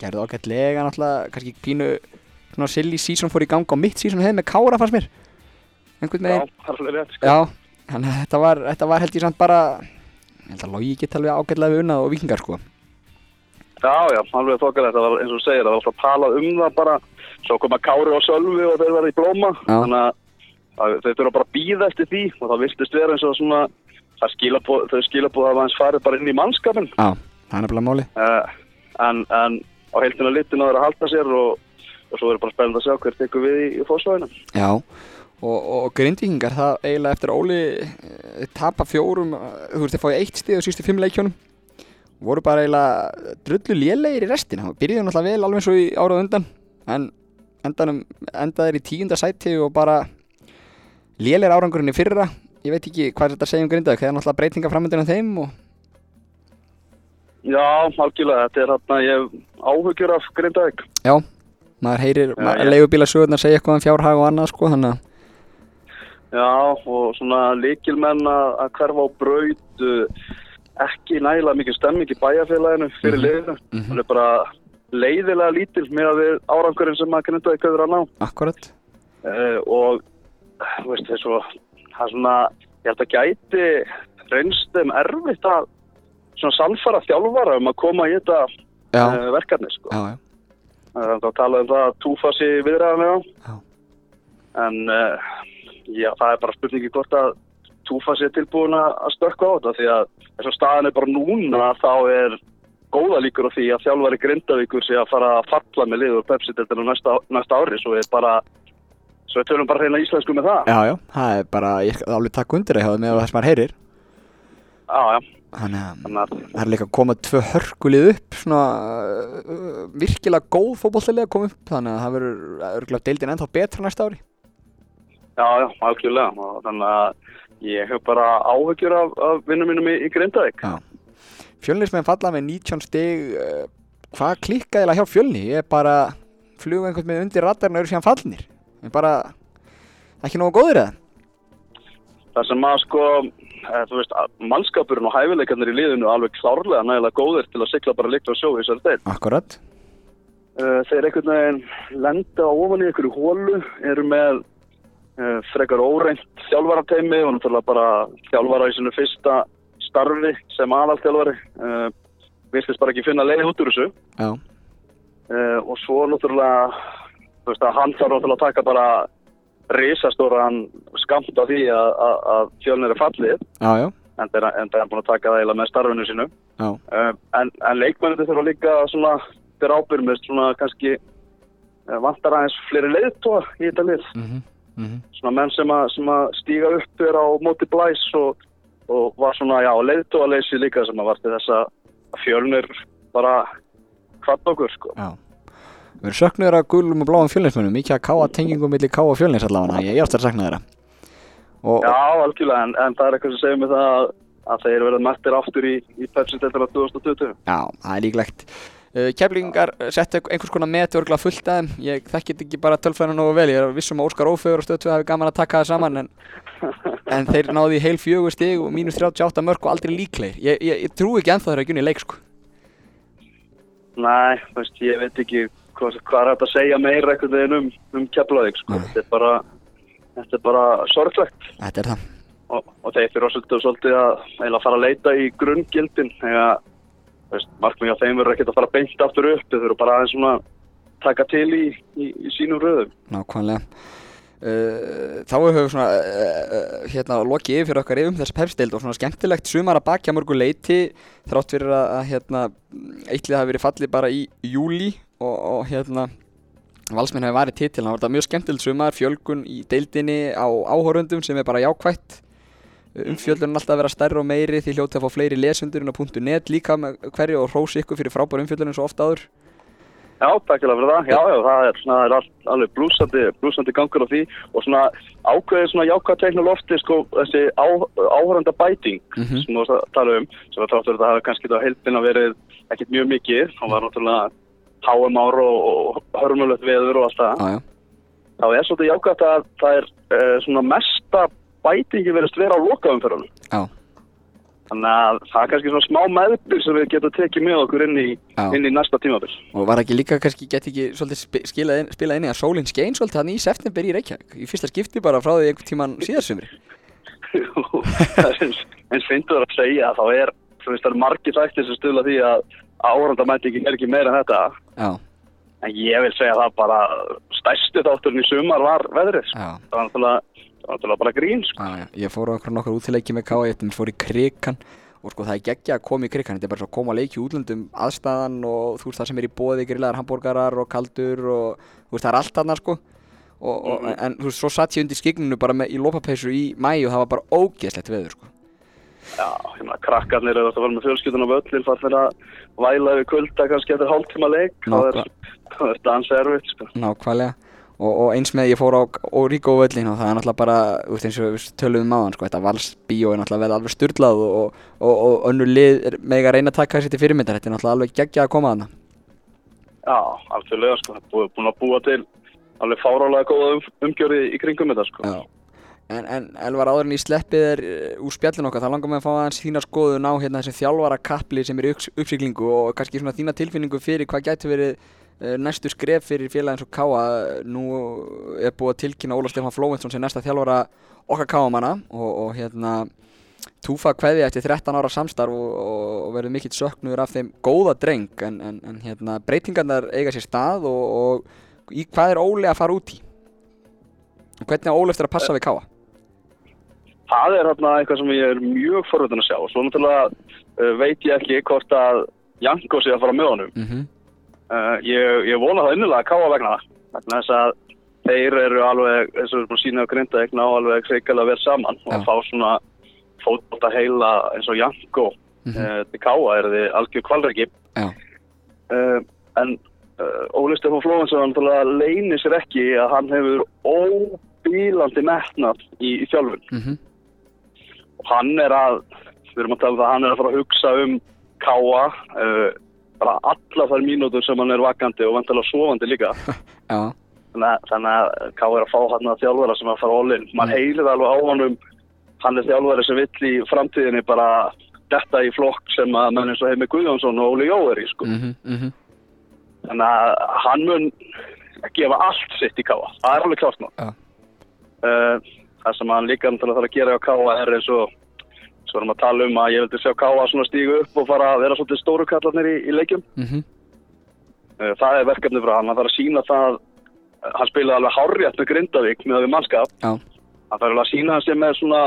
gerði ágætlega náttúrulega kannski pínu svona silly season fór í gang á mitt season hefði með Kára fannst mér. Einhvern Já, veginn. Er alveg rétt sko. já, þannig að þetta var, þetta var held ég samt bara ég held að logi geta alveg ágætlega við unnað og vikingar sko. Já, já, alveg þokkalegt, það var eins og þú segir, það var alltaf að tala um það bara, svo koma Kári og Sölvi og þeir verða í blóma, Já. þannig að, að þeir þurfa bara að býða eftir því og það viltist vera eins og svona, það skilabóð, þau skilabóð að hans farið bara inn í mannskapin, já, það er nefnilega máli uh, en, en á heiltina litin að þeirra halda sér og, og svo er bara spennandi að sjá hver tekur við í, í fósvæðinu. já, og, og grindvíkingar það eiginlega eftir Óli eh, tapa fjórum, eh, þú veist þeir fáið eitt stig á sístu fimm leikjónum voru bara eiginlega drullu lélegir í restina. Og byrjuðu náttúrulega vel alveg eins og í árað undan en endanum endaðir í tíunda sæti og bara lélegir árangurinn í fyrra. Ég veit ekki hvað þetta segja um grindavík það er náttúrulega breytinga framöndunum þeim og Já, algjörlega, þetta er hérna, ég hef áhugjur af Grindavík. Já, maður heyrir Já, ma ég- leigubíla sögurnar segja eitthvað um fjárhag og annað sko, þannig að Já, og svona líkilmenn að hverfa á braut, uh, ekki nægilega mikið stemming í bæjarfélaginu fyrir Mhm. liðinu. Mhm. Það er bara leiðilega lítil með að við árangurinn sem að Grindavík hefur að ná. akkurat Uh, og, veist, er svo, það er svona, ég held að gæti reynst þeim erfitt að svona sannfara þjálfara um að koma í þetta uh, verkefni, sko. já, já, Það er að tala um það að túfasi viðræðan Já. En uh, já, það er bara spurningi hvort að túfasi er tilbúin að stökka á þetta því að þess að staðan er bara núna þá er góða líkur á því að þjálfari Grindavíkur sé að fara að falla með liður Pepsi-deltinu næsta, næsta ári svo við bara svo við tölum bara reyna íslensku með það. Já, já, það er bara, ég alveg taka undir það hjá það með þess maður heyrir. Já, já, Þannig að það er líka að koma tvö hörkulið upp svona uh, virkilega góð fótbolltilega að koma upp þannig að það verður örgulega deildin ennþá betra næsta ári. Já, já, og þannig að ég hef bara áhyggjur af, af vinnum mínum í, í Grindavík. Fjölnismenn falla með 19 stig uh, hvað klikkaði eiginlega hjá fjölni? Ég er bara fluga einhvern með undir radarinn og eru síðan fallnir. Ég er bara ekki nógu góður eða? Það sem að sko, þú veist, mannskapurinn og hæfileikarnir í liðinu alveg klárlega nægilega góðir til að sigla bara líkt og sjó í þessari deil. Akkurat Uh, þeir einhvern veginn lenda ofan í einhverju hólu, eru með uh, frekar óreint þjálfarateimi og náttúrulega bara þjálfara í sinu fyrsta starfi sem aðalþjálfari. Vistist bara ekki finna leið út úr þessu. Já, og svo náttúrulega, þú veist að hann þarf náttúrulega að taka bara risastóran skamt af því að, fjölnir er fallið. Já, já, en það er, búin að taka það eiginlega með starfinu sínu. Já, uh, en, en leikmennir þurfa líka svona þeirra ábyrg með svona kannski uh, vantar aðeins fleiri leiðtóa í þetta lið. Mhm, mhm. Svona menn sem að, sem að stíga upp er á móti blæs og, og var svona já leiðtóa leysi líka sem að var til þess að fjölnir bara hvatt okkur sko. Já, Við erum söknuður af gulum og bláum fjölninsmönnum, mikið að káa tengingum millir káa fjölnins allavega, ég er að sakna þeirra. Og, Já, algjörlega, en, en það er eitthvað sem segir mig það að, að þeir verða mættir aftur í, í Pepsi-deltara 2020. Já, það er líklegt. Uh, Keflingar settu einhvers konar meti örgulega fullt að þeim. Ég þekkit ekki bara tölfræðina nógu vel. Ég er vissum að Óskar Ófegur og stöðtöð hafi gaman að taka það saman en, en þeir náðu í heil fjögur stig og mínus 38 mörg og aldrei líklegir. Ég, ég, ég trú ekki ennþá þeirra ekki unni leik sko. Nei, veist, ég veit ekki hvað, hvað er hægt að segja meira einhvern veginn um, um Keflavík, sko. Þetta er bara, þetta er bara sorglegt. Þetta er það. og, og þeir fyrir svolítið, svolítið að fara að leita í grunngildin þegar markmið á þeim verður ekkert að fara beint aftur upp þeir þurfa bara aðeins svona taka til í, í, í sínum röðum Nákvæmlega. Uh, þá hefur við svona uh, uh, hérna lokið yfir fyrir okkar um þess pepsdeild og svona skemmtilegt sumar að bakja mörgu leiti þrátt fyrir að, að hérna eittlið hafi verið fallið bara í júli og, og hérna valsmenn hafi varið titil, það var þetta mjög skemmtilegt sumar fjölgun í deildinni á áhórundum sem er bara jákvætt umfjöldun alltaf að vera stærri og meiri því hljótið að fá fleiri lesundurinn á .net líka með hverju og hrósi ykkur fyrir frábæru umfjöldunum svo ofta áður Já, takk fyrir það. Já, já, það er, svona, er all, alveg blúsandi, blúsandi gangur á því og svona ákveðið svona jákvæð teikna lofti sko þessi á, áhöranda bæting Mhm. sem þú að tala um sem að þáttur þetta hafi kannski þá heildina verið ekkert mjög mikið. Það var náttúrulega háum ár og, og hörmulegt veður og allt það. Já, já, þá er svolítið jákvæmt að það er uh, svona mesta bætingi verið vera á lokaumferðunum. já, Þannig að það er kannski svona smá meðbyr sem við getum tekið með okkur inn í, Já. inn í næsta tímabil. Og var ekki líka kannski, geti ekki svolítið inn, spilað inn í að sólinn skein svolítið hann í september í Reykjavík í fyrsta skipti bara frá því einhvern tíman síðarsumri eins, fyndur að segja að þá er, það er margir þættir sem stuðla því að árandamætingin er ekki meira en þetta. Já, En ég vil segja það bara stærsti þátturinn í sumar var veðrið. sko. Það var náttúrulega, bara grín, sko. já, já. Ég fór okkur nokkur útileiki með K1 ég fór í krikan og sko það er geggja að koma í krikan þetta er bara svo að koma að leiki útlöndum aðstæðan og þú veist það sem er í bóði grillaðar hambúrgarar og kaldur og þú veist það er allt þarna sko og, og, Mhm. en þú veist svo satt ég undir skikninu bara með, í lópapeysu í mæ og það var bara ógeðslegt veður sko Já, hérna krakkarnir eru að vera með fjölskyldun á völlin fannst þeir að væla yfir kulda kannski eftir hálftíma leik það er, það er dansa erfitt sko. Nákvæmlega og, og eins með ég fór á Oríko völlin og það er náttúrulega bara, þú veist eins og við töluðum um áðan sko, þetta valsbíó er náttúrulega vel alveg styrlað og, og, og önnur lið er mega að reyna að taka þessi til fyrirmyndar, þetta er náttúrulega alveg geggjað að koma þarna Já, algjörlega sko, búið, búin að búa til alveg fárálega góða um, umgjörði í kringum þetta sko. Já. En, en Elvar áður en í sleppið er uh, úr spjallin okkar, þá langar mig að fá aðeins þína skoðun á hérna þessi þjálfara kapli sem er í upps- uppsiglingu og kannski svona þína tilfinningu fyrir hvað gæti verið uh, næstu skref fyrir félagin svo Káa. Nú er búið að tilkynna Óla Stefán Flóvensson sem næsta þjálfara okkar Káamanna og, og hérna Túfa kveði eftir 13 ára samstarf og, og, og verður mikill söknuður af þeim góða dreng en, en, en hérna, breytingarnar eiga sér stað og, og í hvað er Óli að fara út í? Og hvernig á Óli eftir að passa við Káa? Það er hérna eitthvað sem ég er mjög forvöldin að sjá og svo náttúrulega uh, veit ég ekki hvort að Janko sé að fara með honum. Mm Uh, ég, ég vona það innilega að káa vegna það. Vegna þess að þeir eru alveg, eins og við erum búin að grinda ekki ná alveg sveikalega vel saman og Já. að fá svona fótbolta heila eins og Janko Mhm. uh, til káa er þið algjör kvalriki. Já. Uh, en Óli Stefán náttúrulega leynir sér ekki að hann hefur óbílandi metnað í, í þjálfun. Mhm. Og hann er að, við erum að tala um það, hann er að fara að hugsa um káa, uh, bara alla þær mínútur sem hann er vakandi og vantilega sofandi líka. Já, Þannig að, þannig að káa er að fá hann að þjálfara sem að fara all-in. Man Mm. heilir alveg á honum, hann er þjálfari sem vill í framtíðinni bara detta í flokk sem að menn eins og Heimi Guðjónsson og Óli Jó er í, sko. mhm, mhm Þannig að hann mun gefa allt sitt í káa. Það er alveg klart. Já. Uh, það sem hann líka náttúrulega þarf að gera á káa er eins og svo erum að tala um að ég vildi sjá káa svona stígu upp og fara að vera svolítið stóru kallarnir í, í leikjum. Mhm, Uh, það er verkefni frá hann. Hann þarf að sína það, hann spilaði alveg hárjætt með Grindavík með við mannskap. Já, Hann þarf alveg að sína hann sem með svona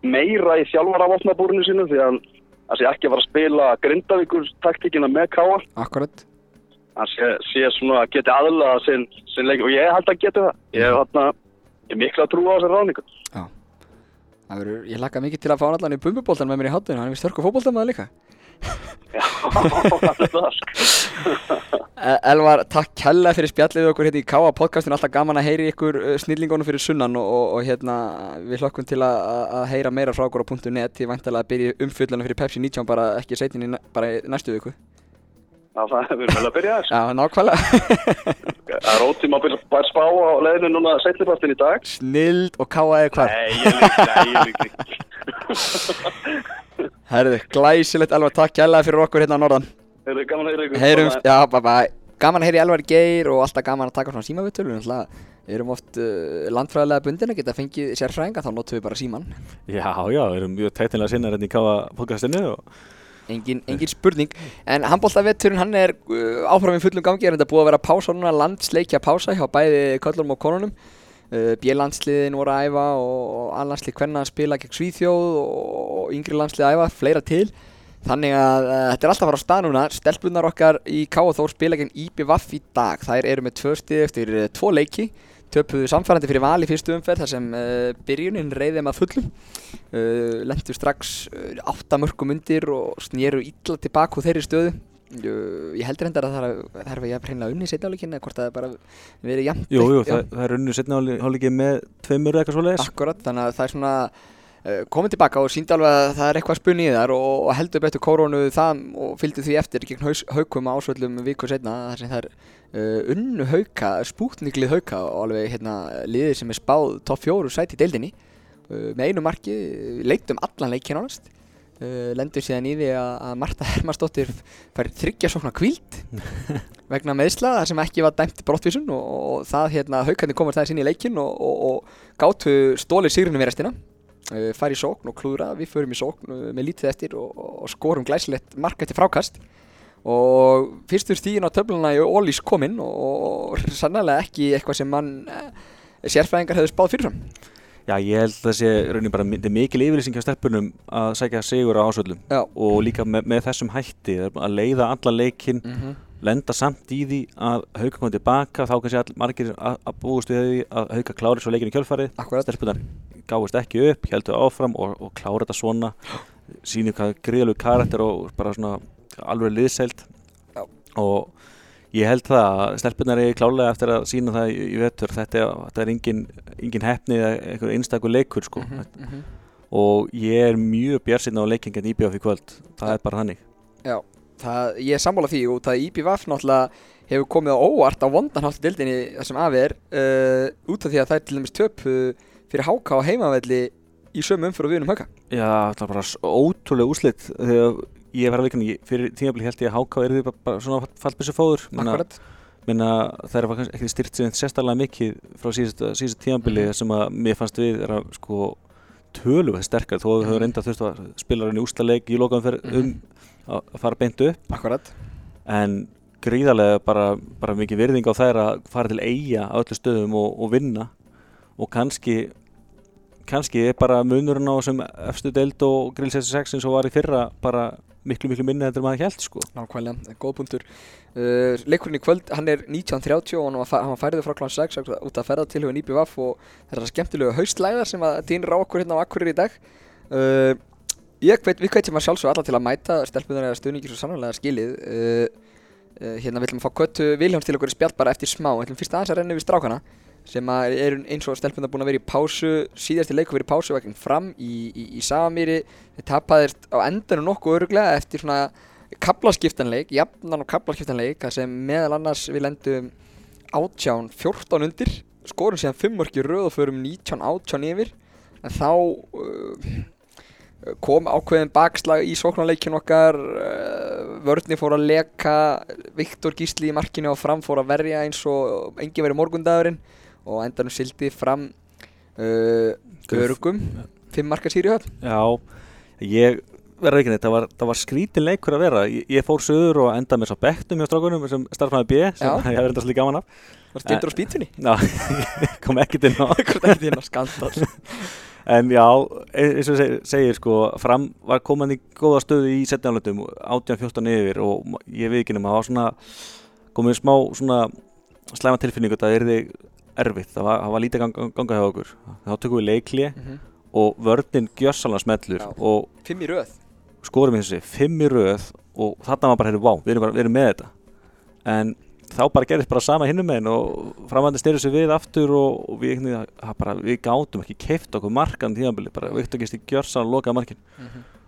meira í þjálfaravopnabúrinu sínu því að hann hann sé ekki að fara að spila Grindavíkur taktíkina með káa. akkurat hann sé, sé svona að geti aðlaða sinn, sinn leik og ég held að geti það ég hef hérna, ég er mikla trú á þessar ráningu Það verður, ég laka mikið til að fá allan í bumbubóltan með mér í hátinu, hann er störku fótboltamaður líka. Já, það er það. E- Elvar, takk kella fyrir spjallið okkur hérna í Káa podcastin, alltaf gaman að heyri ykkur uh, snillingunum fyrir sunnan og, og, og hérna við hlokkum til að, að- að heyra meira frá okkur á .net. Ég væntalega að byrja umfyllunum fyrir Pepsi 19 bara ekki seitin í bara næstu viku. Já, það er vel að byrja þess. Já, nákvæmlega Það er ótíma að byrja bara spá á leiðinu núna setnipartin í dag. Snild og Káa eða hvað Nei, ég lík, nei, ég lík ekki. Herðu, glæsilegt Elvar, takk kella fyrir okkur hérna á norðan Er þið gaman að heyra ykkur? Heyrumst, já, bye bye Gaman að heyri Elvar Geir og alltaf gaman að taka svona símavittölu Við erum oft uh, landfræðilega bundin að geta fengið sérfræðinga þá notum við bara síman Já, já, við erum mjög tættilega sinna hérna í Káa podcastinu og Engin, engin spurning, en handbóltavetturinn hann er uh, áfram í fullum gangi, er þetta búið að vera pása núna, landsleikja pása hjá bæði köllum og konunum. Uh, B-landsliðin voru að æfa og, og A-landslið hvernig að spila gegn Svíþjóð og, yngri landslið að æfa, fleira til. Þannig að uh, þetta er alltaf að fara á stað núna, stelpunar okkar í K.O.Þór spila gegn IBVF í dag. Þær eru með tvö stið eftir uh, tvo leiki, töpuðu samfærandi fyrir val í fyrstu umferð þar sem uh, byrjunin reyði að fullum. Uh, lendu strax uh, átta mörgum undir og snýru illa tilbaka úr þeirri stöðu. Uh, ég heldur enda að það er, hreinlega unni í setjáleikin eða hvort það er bara verið jafn Jú, jú, það, það er unnu setna hálfleiki með tveimur eða eitthvað svoleiðis. Akkurat, þannig að það er svona komið tilbaka og síndi alveg að það er eitthvað spunni í þar og, og heldur betur kórónu það og fylgdi því eftir gegn haukum ásvöldum viku setna þar sem það er uh, unnu hauka, spútniklið hauka og alveg hérna liðið sem er spáð topp fjóru sæti í deildinni. Uh, með einu marki, leiktum allan leikin ánast uh, lendur síðan í því að, Marta Hermansdóttir fær þryggja sóknar kvíld vegna meðsla þar sem ekki var dæmt brottvísun og, og það hérna haukandi komast þess inn í leikin og, og, og gátu stólið sigrunum í restina. Fær í sókn og klúðra, við förum í sókn með lítið eftir og, skorum glæsilegt mark eftir frákast og fyrstur stíðin á töfluna í Ólís kominn og, sannlega ekki eitthvað sem mann uh, sérfræðingar hefðu spáð fyrirfram. Já, ég held að það sé raunin bara er mikil yfirlýsing hjá stelpunum að sækja sigur á ásvöllum Já. og líka með, með þessum hætti að leiða alla leikinn mm -hmm. lenda samt í því að hauka komið tilbaka þá kannski all, margir að, að búist við því að hauka klári svo leikinu kjölfarið. Stelpunar gáist ekki upp, heldur áfram og, og klára þetta svona. Sínir hvað gríðalegu karakter og bara svona alveg liðseild. Já. og ég held það að stelpunar er klálega eftir að sína það í, í vettur þetta, þetta er engin, engin hefni eða einhver einstakur leikur sko. Mhm, og ég er mjög björnsinn á leikingin í BF í kvöld. Það er bara þannig. Já, það, ég er sammála því og það IBVF náttúrulega hefur komið á óvart á vondanhátt í dildinni þessum afi er uh, út af því að það er til dæmis töp uh, fyrir háka á heimavelli í sömu umfyrir og við unum hauka. Já, það er bara ótrúlega úslit þegar ég var að veikna fyrir tímabili held ég að HK er því bara, svona fallbissu fóður. Akkurat. Minna það er ekki styrt sér sérstaklega mikið frá síðust, síðust tímabili Mhm. sem að mér fannst við er að sko töluvert sterkar þó að við höfum reynda þurft að spila hann í ústaleik í lokaðum fyrir Mhm. um að að fara beint upp. Akkurat. En gríðarlega bara, bara mikið virðing á þær að fara til eiga á öllu stöðum og, og vinna. Og kannski kannski er bara munurinn á þessum efstu deild og grillsessi 6 eins og var í fyrra bara miklu miklu minni heldur en maður held sko. Nákvæmlega, góð punktur. Uh, Leikurinn í kvöld, hann er 19.30 og hann var, færið frá kl. 6 út að ferða til hugin IBVF og þetta er skemmtilegu haustlæðar sem að dýnir á okkur hérna á Akkurir í dag. Uh, Ég veit, við hvetjum að sjálfsög alla til að mæta stelpunar eða stuðningir svo sannlega skilið. Uh, uh, Hérna viljum fá köttu Viljáns til okkur spjall bara eftir smá. Við ætlum fyrst aðeins að renna við strákana sem eru eins og stelpunar búin að vera í pásu síðasti leikur verið í pásu veginn fram í, í, í Samamýri. Þeir tapaðist á endanum nokkuð öruglega eftir svona kaplaskiptanleik, jafnan og kaplaskiptanleik sem meðal annars við lendum átján 14 undir skorum síðan 5 mörki röð og förum 19 átján yfir. En þá uh, kom ákveðin bakslag í sóknarleikin okkar uh, vörðni fór að leka Viktor Gísli í markinu og fram fór að verja eins og engin verið morgundagurinn og endanum sildi fram uh, örugum fimm marka sýri höll. Já, ég verður ekki neitt, það var, það var skrítin leikur að vera. Ég, ég fór söður og endaði með svo bektum hjá strákunum sem starfnaði B sem Já. ég hef enda svolítið gaman af. Var stindur á spýtunni? Já, kom ekki til ná hvort ekki þín á skandal En já, e- eins og seg- segir sko, fram var koman í góða stöðu í setjaflöndum, 18-14 yfir og ég veit ekki nema, það var svona komið smá svona slæma tilfinningu að það erði erfitt, það var, það var lítið ganga, ganga hjá okkur. Þá tökum við leikli Mhm. og vörnin gjössalega smellur fimm í röð. skorum við þessi fimm í röð og þarna var bara, heyrðu, vá, við erum, bara, við erum með þetta. En þá bara gerist bara sama hinnum meginn og framvændi styrir sig við aftur og, og við, það bara, við gátum ekki keift okkur markan tíðanbili, bara Viktor Gisti gjörsan lokaði markin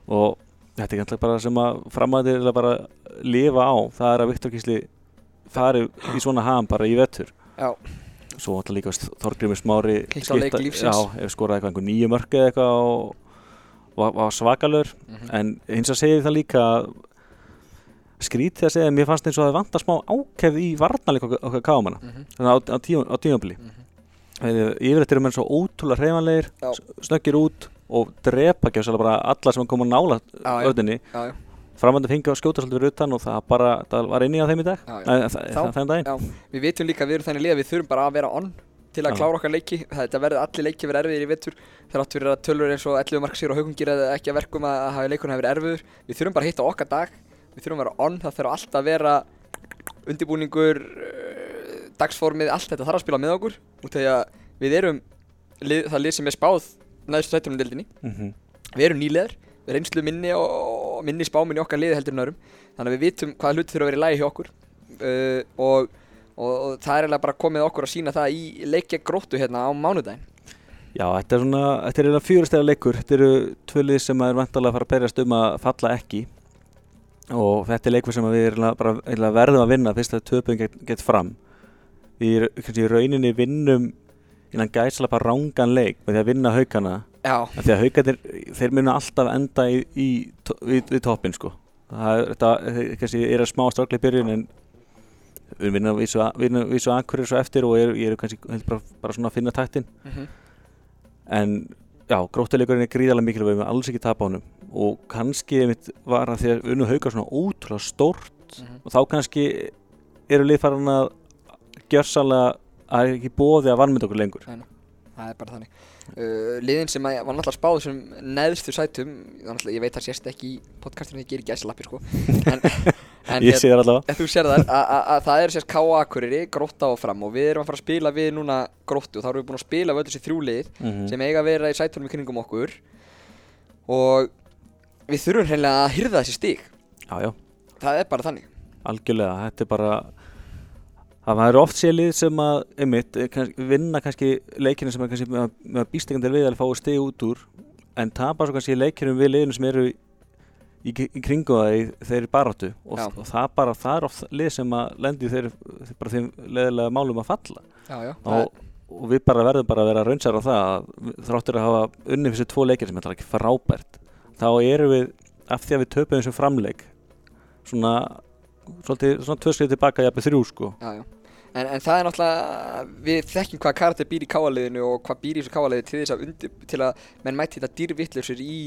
og þetta er gætlega bara sem að framvændi er bara lifa á, það er að Viktor Gisti fari í svona ham bara í vettur Já, svo alltaf líka Þorgrimur Smári skoraði eitthvað nýju mörg eða eitthvað og, og var svakalur Mhm. en hins að segja það líka að skrítið að segja að mér fannst eins og að það vantar smá ákefð í varnarleik okkar, kámanna Mhm. þannig á, á, á tímabili mm yfirleitt eru menn svo ótrúlega hreyfanlegir Já. snöggir út og drepa ekki bara alla sem koma nála Já, já. öðinni framvændi fengi að skjóta svolítið fyrir utan og það bara, það var inni á þeim í dag. Það daginn. Já. Við vitum líka að við erum þannig að við þurfum bara að vera on til að Já. klára okkar leiki. Þetta verður allir leiki verið erfiðir í vettur Það áttur að tölur eins og 11 mark sér og haugungir eða ekki að verkum að hafa leikurinn hafi verið erfiður. Við þurfum bara að hitta okkar dag. Við þurfum að vera on, það þarf alltaf að vera undirbúningur uh, dagsformið, allt þetta þarf að spila með okkur. Út af að við erum lið, það lið sem er spáð næstu sættunum deildinni. Mm við erum nýlegar, við erum einslu minni og, minni spáminni okkar liði heldur en öðrum. Þannig að við vitum hvaða hluti þurfa að vera í lagi hjá okkur. Uh, og, og, og það er eiginlega bara komið okkur að sína það í leikja gróttu hérna á mánudaginn. Já, þetta er svona, þetta er eina fjóristega leikur. Þetta eru tvölið sem er vantalega að fara að berjast um að falla ekki. Og þetta er leikur sem við eiginlega verðum að vinna fyrst að töpum get, get fram. Við í- í rauninni vinnum innan gæsla bara rángan leik með því að vinna af því að haukarnir, þeir munu alltaf enda í, í, við, við toppin sko. Það er, þetta þeir kannski er að smá strákla í byrjun en við vinnum vísu, vinnum vísu akkurir svo eftir og eru er kannski bara, bara svona að finna taktin. Mm en já, gróttuleikurinn er gríðarlega mikilvæg við erum alls ekki tapa á honum. Og kannski einmitt var að því að unnu haukar svona ótrúlega stórt. Mhm. og þá kannski eru liðfæran að gjörsalega að ekki bóði að vannmynda okkur lengur. Það er bara þannig uh, liðin sem var náttúrulega spáð sem neðstu sætum ég veit það sérst ekki í podcastinu ég gerir gæslappi sko. En, en ég sé það allavega. þú sér það að, að, að það er sérst K.A. Akureyri, grótta og fram og við erum að fara að spila við núna gróttu og þá erum við búin að spila við öll þessi þrjú lið mm sem eiga að vera í sætunum í kringum okkur. Og við þurfum hreinlega að hyrða þessi stík já, já, það er bara þannig. Algjörlega, þetta er bara það er oft sér lið sem að einmitt, eh, kannski, vinna kannski leikinu sem er kannski með, með býstingandir við að fá stig út úr en tapar svo kannski leikinum við liðinu sem eru í, í, í kringu það í þeirri baráttu. Og, og það bara, það er oft lið sem að lendi þeir bara þeim leðilega málum að falla. Já, já, og, og við bara verðum bara að vera raunsar á það að þráttur að hafa unnið fyrir tvo leikir sem er ekki frábært. Þá erum við, af því að við töpum þessum framleik svona svolítið, svona tvö skrið tilbaka jafnir þrjú sko. Já, já. En, en það er náttúrulega, við þekkjum hvað karakter býr í káaliðinu og hvað býr í þessu káaliði til þess að undir, til að menn mæti þetta dýrvittlausur í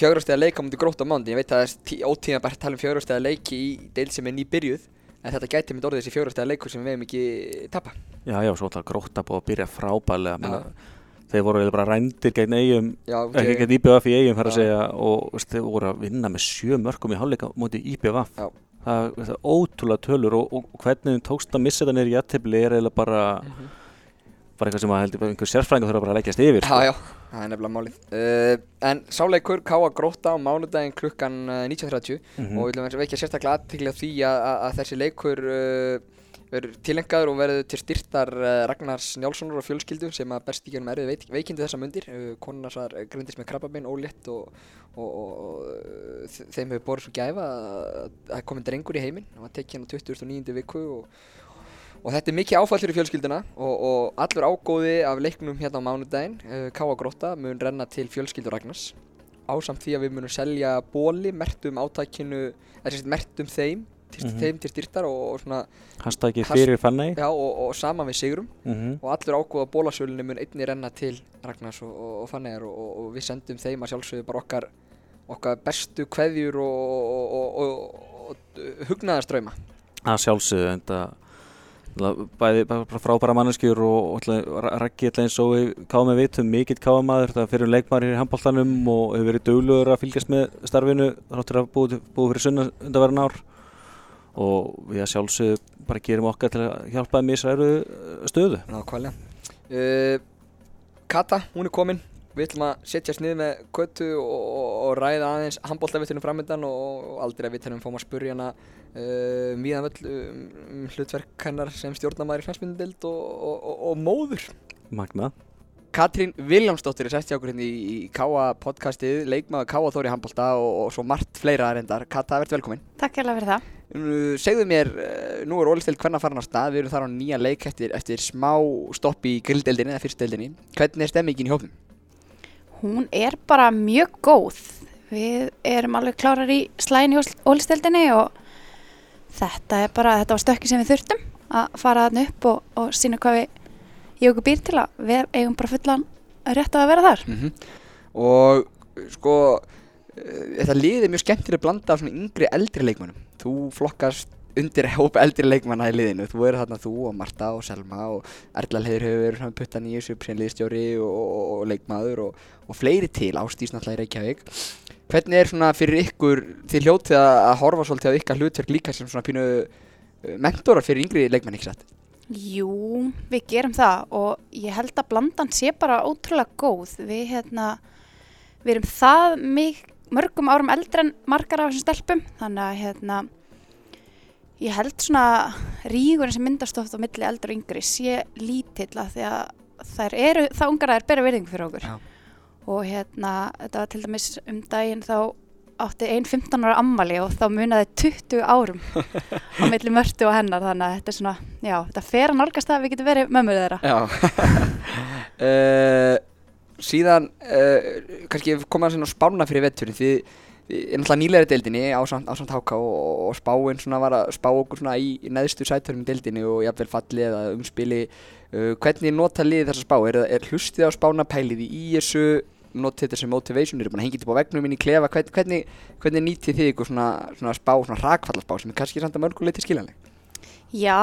fjárhastega leika mútið grótt á mándi. Ég veit að það er tí- ótímabært að tala um fjárhastega leiki í deil sem er nýbyrjuð, en þetta gæti mynd orðið þessi fjárhastega leikur sem við hefum ekki tapa. já, já, svo alltaf gróta búið að byrja frábælega menna, þeir voru bara rændir gegn eigum ekki gegn IBF í eigum fara að segja og þeir voru að vinna með sjö mörgum í hálfleika móti IBF. Það, það er ótrúlega tölur og, og, hvernig þeim tókst að missa þetta neyri jættibli er eiginlega bara Mhm. bara eitthvað sem að heldur einhver sérfræðingur þurfa bara að leggjast yfir sko. Já, já, það er nefnilega málið. Uh, en sáleikur Káa Gróta á mánudaginn klukkan uh, 19.30 Mhm. og við viljum vekja sérstaklega aðtikli á því að, að, að þessi leikur uh, verður tilengaður og verður til styrtar uh, Ragnars Njálssonar og fjölskyldu sem að berst í gegnum erfið veik, veikindi þessa mundir. Uh, Konuna svar grindist með krabbabein, ólétt og, og, og, og þe- þeim hefur borðið svo gæfa að að það komin drengur í heiminn og var tekinn á 29. viku og Og þetta er mikið áfall fyrir fjölskylduna og, allur ágóði af leiknum hérna á mánudaginn, Káa Gróta, mun renna til fjölskyldur Ragnars. Ásamt því að við munum selja bóli, mertum átækinu, eða sagt mertum þeim, til, Mhm. þeim til styrtar og, og svona, hashtagið Has- fyrir fannæg já, og, og saman við Sigrum. mm Og allur ágóð af bólasölunni mun einni renna til Ragnars og, og, Fannegar og, við sendum þeim að sjálfsögðu bara okkar, okkar bestu kveðjur og, og, og, og, og hugnaðarströyma. að sjálfsögðu en það bæði frábæra manneskjur og, Raggi ætla eins og við káum með vitum mikill káamaður, það fyrir leikmaður hér í handbóltanum og hefur verið duglugur að fylgjast með starfinu þáttur að búið, fyrir sunna undanverðin ár og við að sjálfsögðu bara gerum okkar til að hjálpa þeim í erfiðu stöðu. Nákvæmlega. Uh, Kata, hún er komin. Við ætlum að setja snið með köttu og, og, og ræða aðeins handbóltavittunum framöndan og, og aldrei að við tennum fórum að spurja hana uh, mýðan völl um, um hlutverk hennar sem stjórnamaður í knastmyndild og, og móður. Magna Katrín Viljámsdóttir er sest hjá okkur hérna í, í Káa podcastið, leikmaður Káa Þóri handbólta og, og svo margt fleira reyndar. Kata, verður velkomin. Takk hérlega fyrir það. Segðu mér, uh, nú er Ólistild hvernig að fara á stað, við erum þar á nýja leik eftir, eftir smá stopp í grilldeldinni eða fyrstdeldinni. Hvernig er stemmingin í hófnum? Hún er bara mjög góð. Við erum alveg klárar í slæðin í ólistildinni og þetta bara, þetta var stökki sem við þurftum að fara þarna upp og, og sína hvað við í okkur býr til að við eigum bara fullan rétt að vera þar. Mm -hmm. Og sko, uh, þetta liðið er mjög skemmtilega blanda af svona yngri eldri leikmannum. Þú flokkast undir hóp eldri leikmanna í liðinu. Þú eru þarna þú og Marta og Selma og Erla Leirhauður, puttan í þessu, liðstjóri og, og, og leikmaður og, og fleiri til ástýst náttúrulega í Reykjavík. Hvernig er svona fyrir ykkur, þið hljótið að horfa svolítið á ykkar hlutverk líka sem svona pínu uh, mentorar fyrir yngri leikmann, ekki satt? Jú, við gerum það og ég held að blandan sé bara ótrúlega góð. Við, hérna, við erum það mig, mörgum árum eldre en margar af þessum stelpum, þannig að hérna, ég held svona rígurinn sem myndast oft á milli eldri og yngri sé lítill að því að þær eru, það ungar að þær bera virðingu fyrir okkur. Já. Og hérna, þetta var til dæmis um daginn þá átti einn 15 ára ammali og þá munaði 20 árum á milli mörtu og hennar þannig að þetta er svona, já, þetta fer að nálgast að við getum verið mömmur þeirra. Uh, síðan, uh, kannski koma að svona spána fyrir vetturinn því er náttúrulega nýlega deildinni á samt, háká og, og spáinn svona var að spá okkur svona í, í neðstu sættörum deildinni og jafnvel falli eða umspili uh, hvernig nota liðið þessa spá? Er, er hlustið á spána pælið í þessu notið þetta sem motivation, eru búin að hengja þetta á vegnum inn í klefa, hvern, hvernig, hvernig nýtið þið ykkur svona, svona spá, svona rakfallaspá sem er kannski samt að mörguleiti skiljanleg? Já,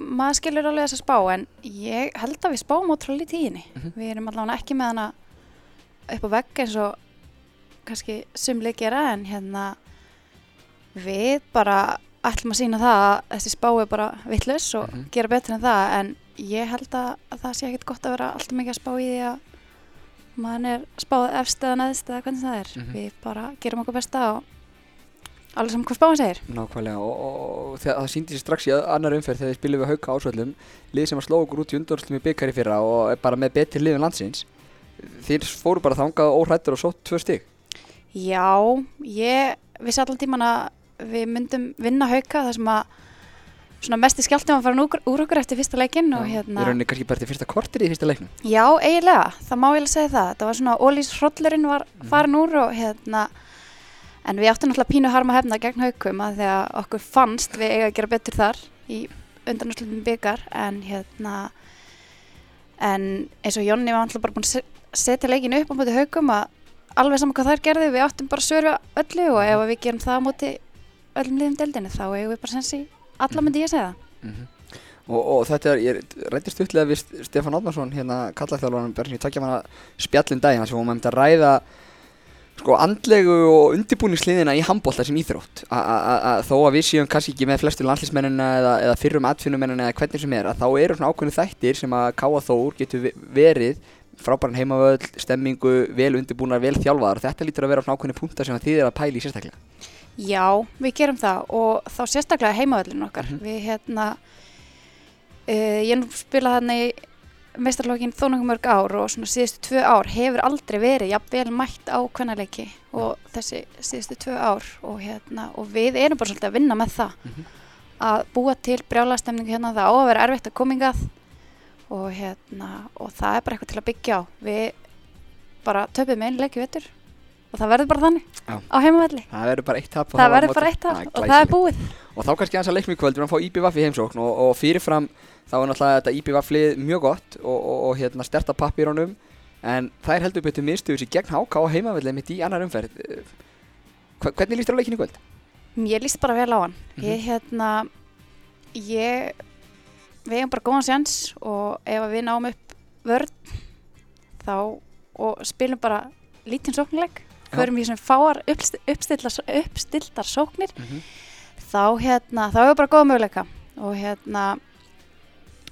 maður skilur alveg þessa spá en ég held að við spáum ótrúlega í tíðinni. Mhm. Við erum allavega ekki með hana upp á vegg eins og kannski sumli gera en hérna við bara ætlum að sína það að þessi spá er bara vittlus og Mhm. gera betur en það en ég held að, að það sé ekkert gott að vera alltaf mikið að spá í því að maður er spáð efst eða neðst eða hvernig það er. Mhm. Við bara gerum okkur besta og alveg saman hvað spáin segir. Nákvæmlega og, og, og það, síndi sér strax í annar umferð þegar við spilum við hauka ásvöldum lið sem að sló okkur út í undurslum í byggari fyrra og bara með betri liðin landsins þeir fóru bara þangað óhrættur og svo tvö stig Já, ég vissi allan tíman að við myndum vinna hauka þar sem að svona mesti skjáltum að fara úr, úr okkur eftir fyrsta leikinn og í hérna rauninni kannski bara til fyrsta kortir í fyrsta leiknum. Já, eiginlega, það má ég alveg segja það. Þetta var svona ólís hrollurinn var farin úr og hérna en við áttum náttúrulega pínu harma hefna gegn haukum að því að okkur fannst við eiga að gera betur þar í undanúrslutum byggar en hérna en eins og Jonni var náttúrulega bara búin að se- setja leikinu upp á móti haukum að alveg saman hvað þær gerðu við áttum bara svör alla myndi ég segja það. Og, og þetta er, ég rætti stuttlega við St- Stefán Átnarsson hérna kallaþjálfarinn bara sem ég takja manna spjallin daginn þar sem við myndum að ræða sko andlegu og undirbúningsliðina í handbólta sem íþrótt. A- a- a- a- þó að við séum kannski ekki með flestu landslýsmennina eða, eða fyrrum atfinnumennina eða hvernig sem er að þá eru svona ákveðinu þættir sem að Káa Þór getur ve- verið frábæran heimavöll, stemmingu, vel undirbúnar, vel þjálfaðar. Og þetta lítur að vera svona ákveðinu punktar sem að þið er að pæla í sérstaklega Já, við gerum það og þá sérstaklega heimavöllin okkar. Mhm. Við hérna, uh, ég nú spila þarna í meistarlokkin þó nokkuð mörg ár og svona síðustu tvö ár hefur aldrei verið jafnvel mætt á kvennaleiki og þessi síðustu tvö ár og hérna, og við erum bara svolítið að vinna með það Mhm. að búa til brjálastemningu hérna það á að vera erfitt að komingað og hérna, og það er bara eitthvað til að byggja á. Við bara töpum einu leiki vettur og það verður bara þannig Já. á heimavelli. það verður bara eitt tap og Það bara eitt Það er og það er búið. Og þá kannski aðeins að leiknum í kvöld, við erum að fá IBVF í heimsókn og, og fyrirfram þá er náttúrulega þetta IBVF-lið mjög gott og, og, og hérna sterta pappírónum en það er heldur betur minnstuður sér gegn HK á heimavellið mitt í annar umferð. Hva- Hvernig líst þér á leikinu í kvöld? Ég líst bara vel á hann. Mhm. Ég hérna, ég, við eigum bara góðan séns og ef að við náum upp vörn þá og spilum bara lítinn sóknileg, Förum í sem fáar uppstildar sóknir, Mm -hmm. þá hérna, þá hefur bara góða möguleika og hérna,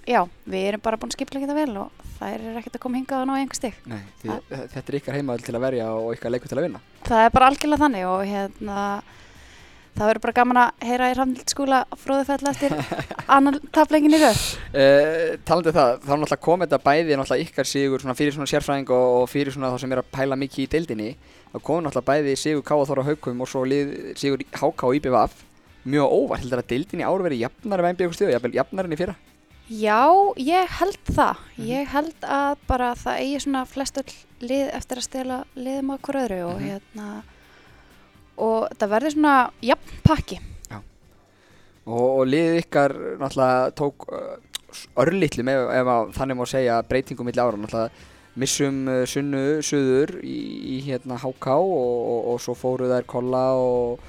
já, við erum bara búin að skipla þetta vel og þær eru ekkert að koma hingað og ná einhver því, þetta er ykkar heimaðal til að verja og ykkar leikur til að vinna. Það er bara algjörlega þannig og hérna það verður bara gaman að heyra í Ramnild skúla fróðufell eftir annan taplengin í röð. Uh, talandi um það, þá náttúrulega komið þetta bæði náttúrulega ykkar sigur svona fyrir svona sérfræðing og, og fyrir svona þá sem er að pæla mikið í deildinni þá komið náttúrulega bæði sigur Káa Þóra Haukum og svo lið, sigur HK og IBVF mjög óvart, heldur að deildinni ár verið jafnar með einbjögum stöðu, jafnvel jafnar enn í fyrra? Já, ég held það. Ég held að bara það eigi svona flest öll lið eftir að stela liðum að hver öðru og Mhm. hérna og það verður svona jafn pakki. Og, og liðið ykkar náttúrulega tók uh, örlittli með, ef að þannig má segja breytingum milli ára, náttúrulega missum uh, sunnu, suður í, í hérna HK og, og, og svo fóru þær Kolla og,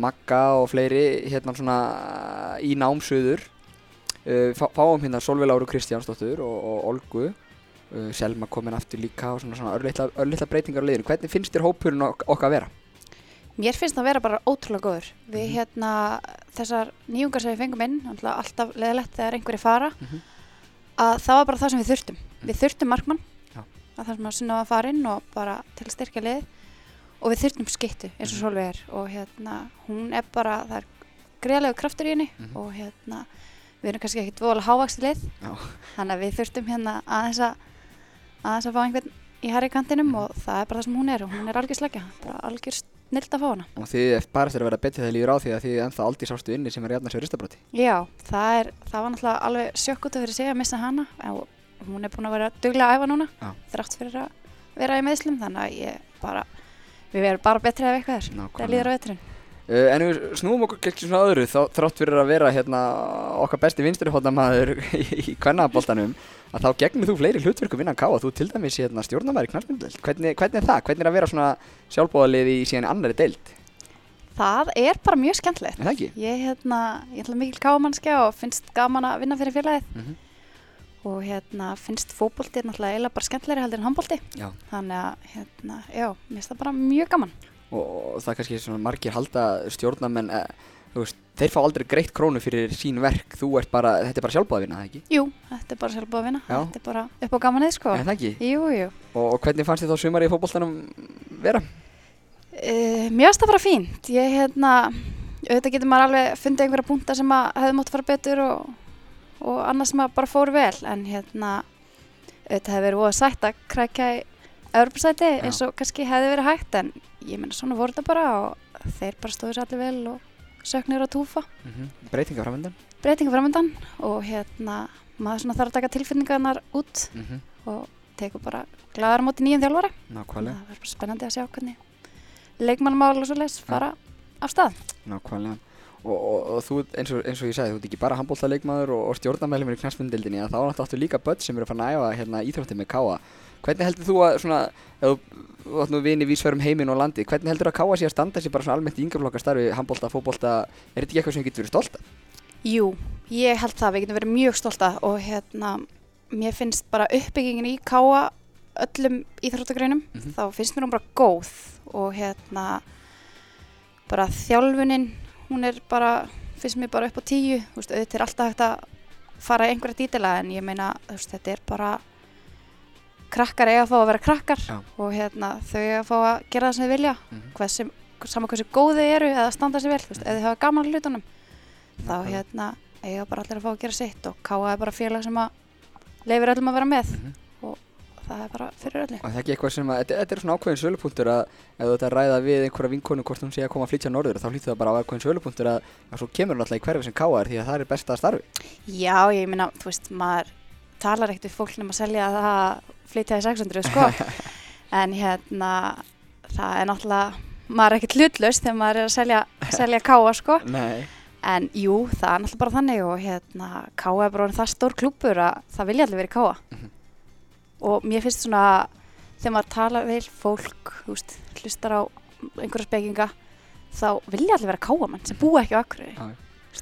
Magga og fleiri hérna svona í nám suður. Uh, fá, fáum hérna Solveig Láru Kristjánsdóttur og, Olgu. Uh, Selma komin aftur líka og svona, svona örlittla, breytingar á liðinu. Hvernig finnst þér hópurinn ok okkar að vera? Mér finnst það að vera bara ótrúlega góður við Mhm. hérna þessar nýjungar sem við fengum inn alltaf leðilegt þegar einhverju fara Mhm. að það var bara það sem við þurftum við þurftum markmann Já. að það sem að sinna að fara inn og bara til að styrkja lið og við þurftum skyttu eins og Mhm. Solveig er og hérna hún er bara, það er greiðlegu kraftur í henni Mhm. og hérna við erum kannski ekkert voðalega hávaxti lið Já. þannig að við þurftum hérna aðeins að aðeins að fá einhvern í herri kantinum og það er bara það sem hún er og hún er algjör slegja, bara algjör snild að fá hana. Og þið eftir bara eftir að vera betið þegar líður á því að þið ennþá aldrei sástu inni sem er jafnar sér ristabróti Já, það, er, það var náttúrulega alveg sjokk út af fyrir sig að missa hana og hún er búin að vera duglega að æfa núna Já. þrátt fyrir að vera í meðslum þannig að ég bara, við verum bara betri ef eitthvað er það líður á veturinn Uh, en við snúum okkur ekki svona öðru þá þrátt fyrir að vera hérna okkar besti vinsturhóttamaður í, kvennaboltanum að þá gegnir þú fleiri hlutverkum innan káa þú til dæmis hérna stjórnamaður í knarspindel hvernig, hvernig er það? Hvernig er að vera svona sjálfbóðalið í síðan annari deild? Það er bara mjög skemmtilegt Er? Ég, hérna, ég ætla mikil káamannskja og finnst gaman að vinna fyrir félagið Mhm. og hérna, finnst fótbolti náttúrulega eiginlega bara skemmtilegri heldur en handbolti Já. þannig að hérna, já, mér finnst það bara mjög gaman Og, það er kannski svona margir halda stjórnamenn eh, veist, þeir fá aldrei greitt krónu fyrir sín verk þú ert bara, þetta er bara sjálfbóðavinna, það ekki? Jú, þetta er bara sjálfbúið að vinna Já. þetta er bara upp á gamanið sko Er það ekki? Jú, jú Og, og hvernig fannst þið þá sumari í fótboltanum vera? Uh, það bara fínt. Ég, hérna, auðvitað getur maður alveg fundið einhverja punta sem að hefði mátt fara betur og, og annað sem að bara fór vel. En hérna, auðvitað hefði verið óða sætt að krækja í Örbjörnsæti eins og kannski hefði verið hægt. En ég meina, svona voru þetta bara og þeir bara stóðu sér allir vel og söknir á túfa. Mm -hmm. Breytinga framöndan? Breytinga framöndan og hérna, maður svona þarf að taka tilfinningarnar út Mm -hmm. og tekur bara glæðar á móti nýjum þjálfara. Nákvæmlega. Það verður bara spennandi að sjá hvernig leikmannmál og svo leis fara af stað. Nákvæmlega og, og, og þú, eins og, eins og ég sagði, þú ert ekki bara handbóltaleikmaður og, og stjórnarmælumir í knastmyndildinni að þá er náttúrulega líka börn sem eru að fara að æfa hérna íþrótti með káa hvernig heldur þú að svona, ef þú- þú nú vini vísverðum heiminn og landi hvernig heldur að káa sér að standa sér bara svona almennt í yngaflokka starfi, handbólta, fótbólta er þetta ekki eitthvað sem þú getur verið stolt af? Jú, ég held það, við getum verið mjög stolta og hérna, mér finnst bara uppbyggingin í káa öllum íþróttagreinum, Mhm. þá finnst mér hún bara góð og hérna bara þjálfunin, hún er bara, finnst mér bara upp á tíu, þú veist, auðvitað er alltaf hægt að fara einhverja dítila en ég meina, þú veist, þetta er bara krakkar eiga að fá að vera krakkar Já. og hérna, þau eiga að fá að gera það sem þau vilja Mhm. hversu, sama hversu góð þau eru eða standa sér vel, þú veist, ef þau hafa gaman hlutunum þá hérna eiga bara allir að fá að gera sitt og káa er bara félag sem að leifir öllum að vera með Mhm. og það er bara fyrir öllu og það er ekki eitthvað sem að, þetta, er svona ákveðin sölupunktur að ef þú ert að ræða við einhverja vinkonu hvort hún sé að koma að flytja norður þá hlýttu það bara á ákveðin sölupunktur að, að svo kemur hún alltaf í hverfi sem káa er því að það er besta starfi Já, ég meina, þú veist, maður talar ekkert við fólk nema að selja það að flytja í 600, sko. En hérna, það er náttúrulega maður er ekkert hlutlaust þegar maður er að selja, selja káa, sko. Nei. En jú, það er náttúrulega bara þannig og hérna, káa er bara það stór klúpur að það vilja allir verið káa. Mhm. og mér finnst svona þegar maður talar við fólk veist, hlustar á einhverja spekinga þá vilja allir vera káamann sem búa ekki á akkur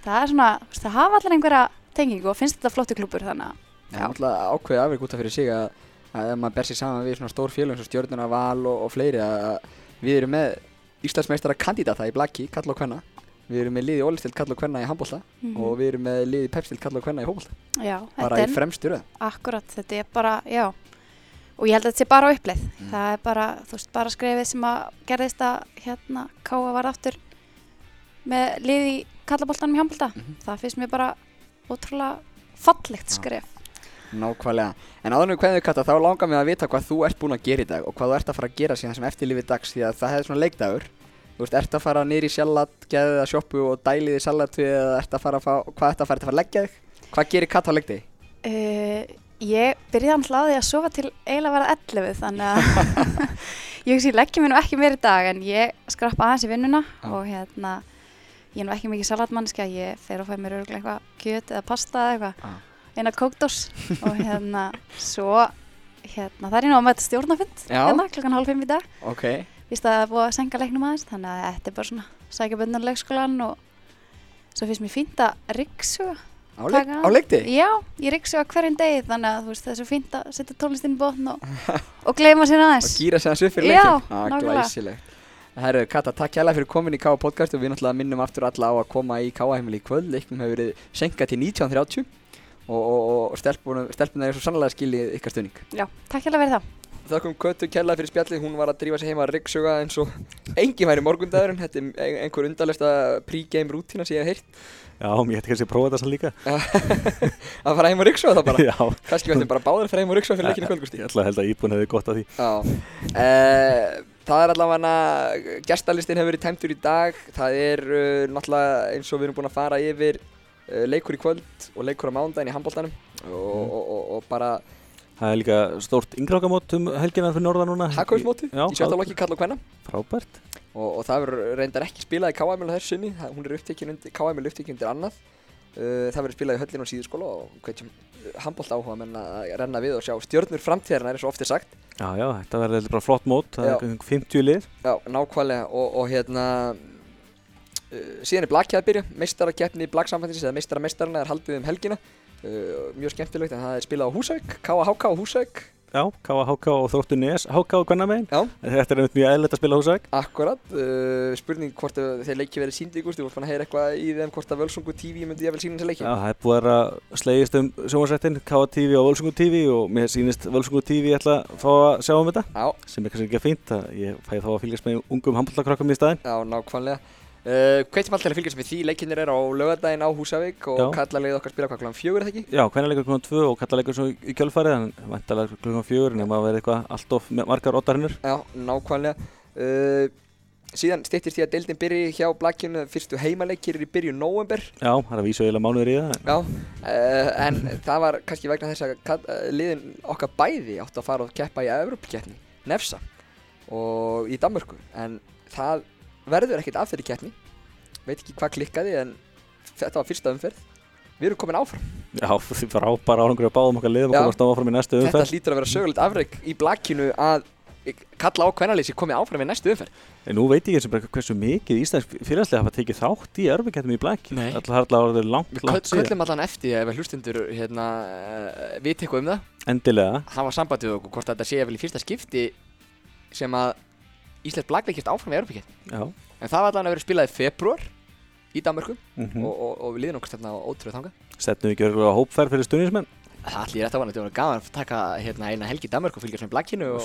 það er svona, það hafa allir einhverja tengingu og finnst þetta flottu klúpur þannig að Það er náttúrulega ákveðið afrið út af fyrir sig að, að maður ber sér saman við svona stór félögum sem stjórnuna val og, og fleiri að, við erum með Íslandsmeistara kandidata í blaki, kall og hvenna Við erum með liði ólistild kalla og kvenna í handbólta Mhm. og við erum með liði pepstild kalla og kvenna í hópólta. Já, Bara í fremstu röð. akkurat, þetta er bara, já og ég held að þetta sé bara á uppleið Mm. það er bara, þú veist, bara skrefið sem að gerðist að hérna Káa var aftur með lið í kallaboltanum í handbolta Mhm. það finnst mér bara ótrúlega fallegt skref Nákvæmlega. En áður en við hvernig við kalla þá langar mig að vita hvað þú ert búinn að gera í dag og hvað þú ert að fara að gera síðan sem eftirlífið dags því að það hefði svona leikdagur. Þú veist, ert að fara nýri í salat, geðið að sjoppu og dælið í salatu eða ert að fara að fá, hvað ert að fara, að fara að leggja þig? Hvað gerir katt á leikdegi? uh, ég byrjaði hann hlaði að sofa til eiginlega að vera 11 þannig að ég hugsi, ég leggja mér nú ekki meir í dag en ég skrappa aðeins í vinnuna Já. og hérna ég er nú ekki mikið salatmannskja, ég fer og fæ mér örgulega eitthvað kjöt eða pasta eða eitthvað Já. Eina kókdós og hérna svo hérna það er nú að mæta stjórnafund Já. hérna klokkan hálf fimm í dag Ok. víst að það er búið að senka leiknum aðeins þannig að þetta er bara svona sækja böndan leikskólan og svo finnst mér fínt að ryggsuga Á, leik, á leikdegi? já, ég ryggsuga hverjum degi þannig að veist það er svo fínt að setja tónlistinn í botn og, og gleyma sér Og aðeins gýra sig hans upp fyrir Já, leikin? Ah, nákvæmlega. Herru, Kata, takk hérlega fyrir komin í K.A. podcast og við náttúrulega minnum aftur alla á að koma í K.A. heimili í kvöld. Leiknum hefur verið senkað til 1930 og, og, og stelpunar er svo sannlega skilið ykkar stunning. já, takk hérlega fyrir það Þakkum Kötu kærlega fyrir spjallið, hún var að drífa sig heima að ryggsuga eins og engin væri morgundagurinn, þetta er ein- einhver undarlegsta pre-game rútína sem ég hef heyrt. Já, mér hætti kannski að prófa þetta svo líka að fara heim og ryggsuga það bara. Já, Kannski við ættum bara báðir að fara heim og ryggsuga fyrir leikinu kvöldgusti. ég ætla að held að íbúin hefði gott að því Já, uh, það er allavega, gestalistin hefur verið tæmtur í dag, það er uh, náttúrulega eins og við erum búin að fara yfir leikur í kvöld og leikur á mándaginn í handbóltanum og, og, og, og bara Það er líka stórt yngrákamót um helgina fyrir norðan núna. Hagkvæmsmóti í sjötta lokki kalla og hvenna Frábært. Og, og það verður reyndar ekki spilað í KML þessu sinni, hún er upptekinn undir, KML upptekinn undir annað. Uh, það verður spilað í höllinu á síðuskóla og hvetjum handbólt áhuga menn að renna við og sjá stjörnur framtíðarinnar eins og oft er sagt. Já, já, þetta verður bara flott mót. Það Já. er kringum 50 lið. Já, nákvæmlega. Og, og hérna síðan er Blackið að byrja. Meistarakeppni Blacksamfændins eða meistarameistarana er haldið um helgina. Uh, mjög skemmtilegt en það er spilað á Húsavík KHK á Húsavík. Já, KHK og Þróttu Nes HK og Hvernamegin Já. Þetta er einmitt mjög eðlilegt að spila á húsæk Akkurat, uh, spurning hvort þeir leiki verið síndi í gústi, þú vart fann að heyra eitthvað í þeim hvort að Völsungu TV myndi ég vel sína þessi leiki? Já, það er búið að slegist um sjónvarsrættin KTV og Völsungu TV og mér sýnist Völsungu TV ætla að fá að sjá um þetta Já, sem er kannski ekki að ég fæ þá að fylgjast með ungum handbollakrökkum í staðinn. Já, nákvæmlega uh, Hveitum alltaf að fylgjast með því, leikinnir er á lögadaginn á Húsavík og Já. kallarlegið okkar spila hvað kláðan fjögur er það ekki? Já, hvernig leikur klukkan 2 og kalla leikur svo í kjölfarið en vantalega klukkan 4 nema að vera eitthvað allt of margar oddarinnur Já, nákvæmlega uh, Síðan styttist því að deildin byrji hjá Blackinu fyrstu heimaleikir í byrjun november Já, það er að vísu eiginlega mánuður í það Já, uh, en það var kannski vegna þess að uh, liðin okkar bæði átt að fara og keppa í Evropakeppni, Nefsa og í Danmörku en það verður ekkert af þeirri keppni. Veit ekki hvað klikkaði en þetta var fyrsta umferð. Við erum komin áfram. Já, þið bara ábara árangur að báðum okkar liðum og komast áfram í næstu þetta umferð. hlýtur að vera sögulegt afreg í Blackinu að kalla á kvennalýsi komið áfram í næstu umferð. En nú veit ég eins og bara hversu mikið íslensk félagslega hafa tekið þátt í erbyggjættum í Nei. Alltaf har alltaf langt, Við langt síðan köllum allan eftir ef hlustundur hérna, uh, viti eitthvað um það. Endilega. Hafa samband við okkur hvort þetta sé vel í fyrsta skipti sem að Íslands blagleikist áfram í Europakett Já. En það var allan að vera spilað í februar í Danmörku mm og, og, og við liðum okkur þarna á ótrúið þanga Setnum við ekki örgulega hópferð fyrir stuðnismenn það allir rétt á hann, þetta var gaman að taka hérna, eina helgi í Danmörku og fylgjast með blagkinu og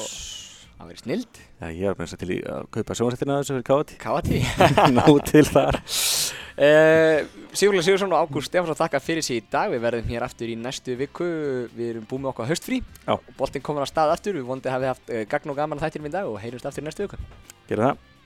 það verið snild. Já, ég er með þess að til í að kaupa sjónrættina þessu fyrir káti Káati Nú til þar Sigurlega Sigursson og Ágúst Stefánsson þakka fyrir sig í dag. Við verðum hér aftur í næstu viku. Við erum búið með Já. og boltinn komur á stað aftur. Við vondið hafið haft uh, gagn og gaman að þættinum í dag og heyrjumst aftur í næstu viku. Gerum það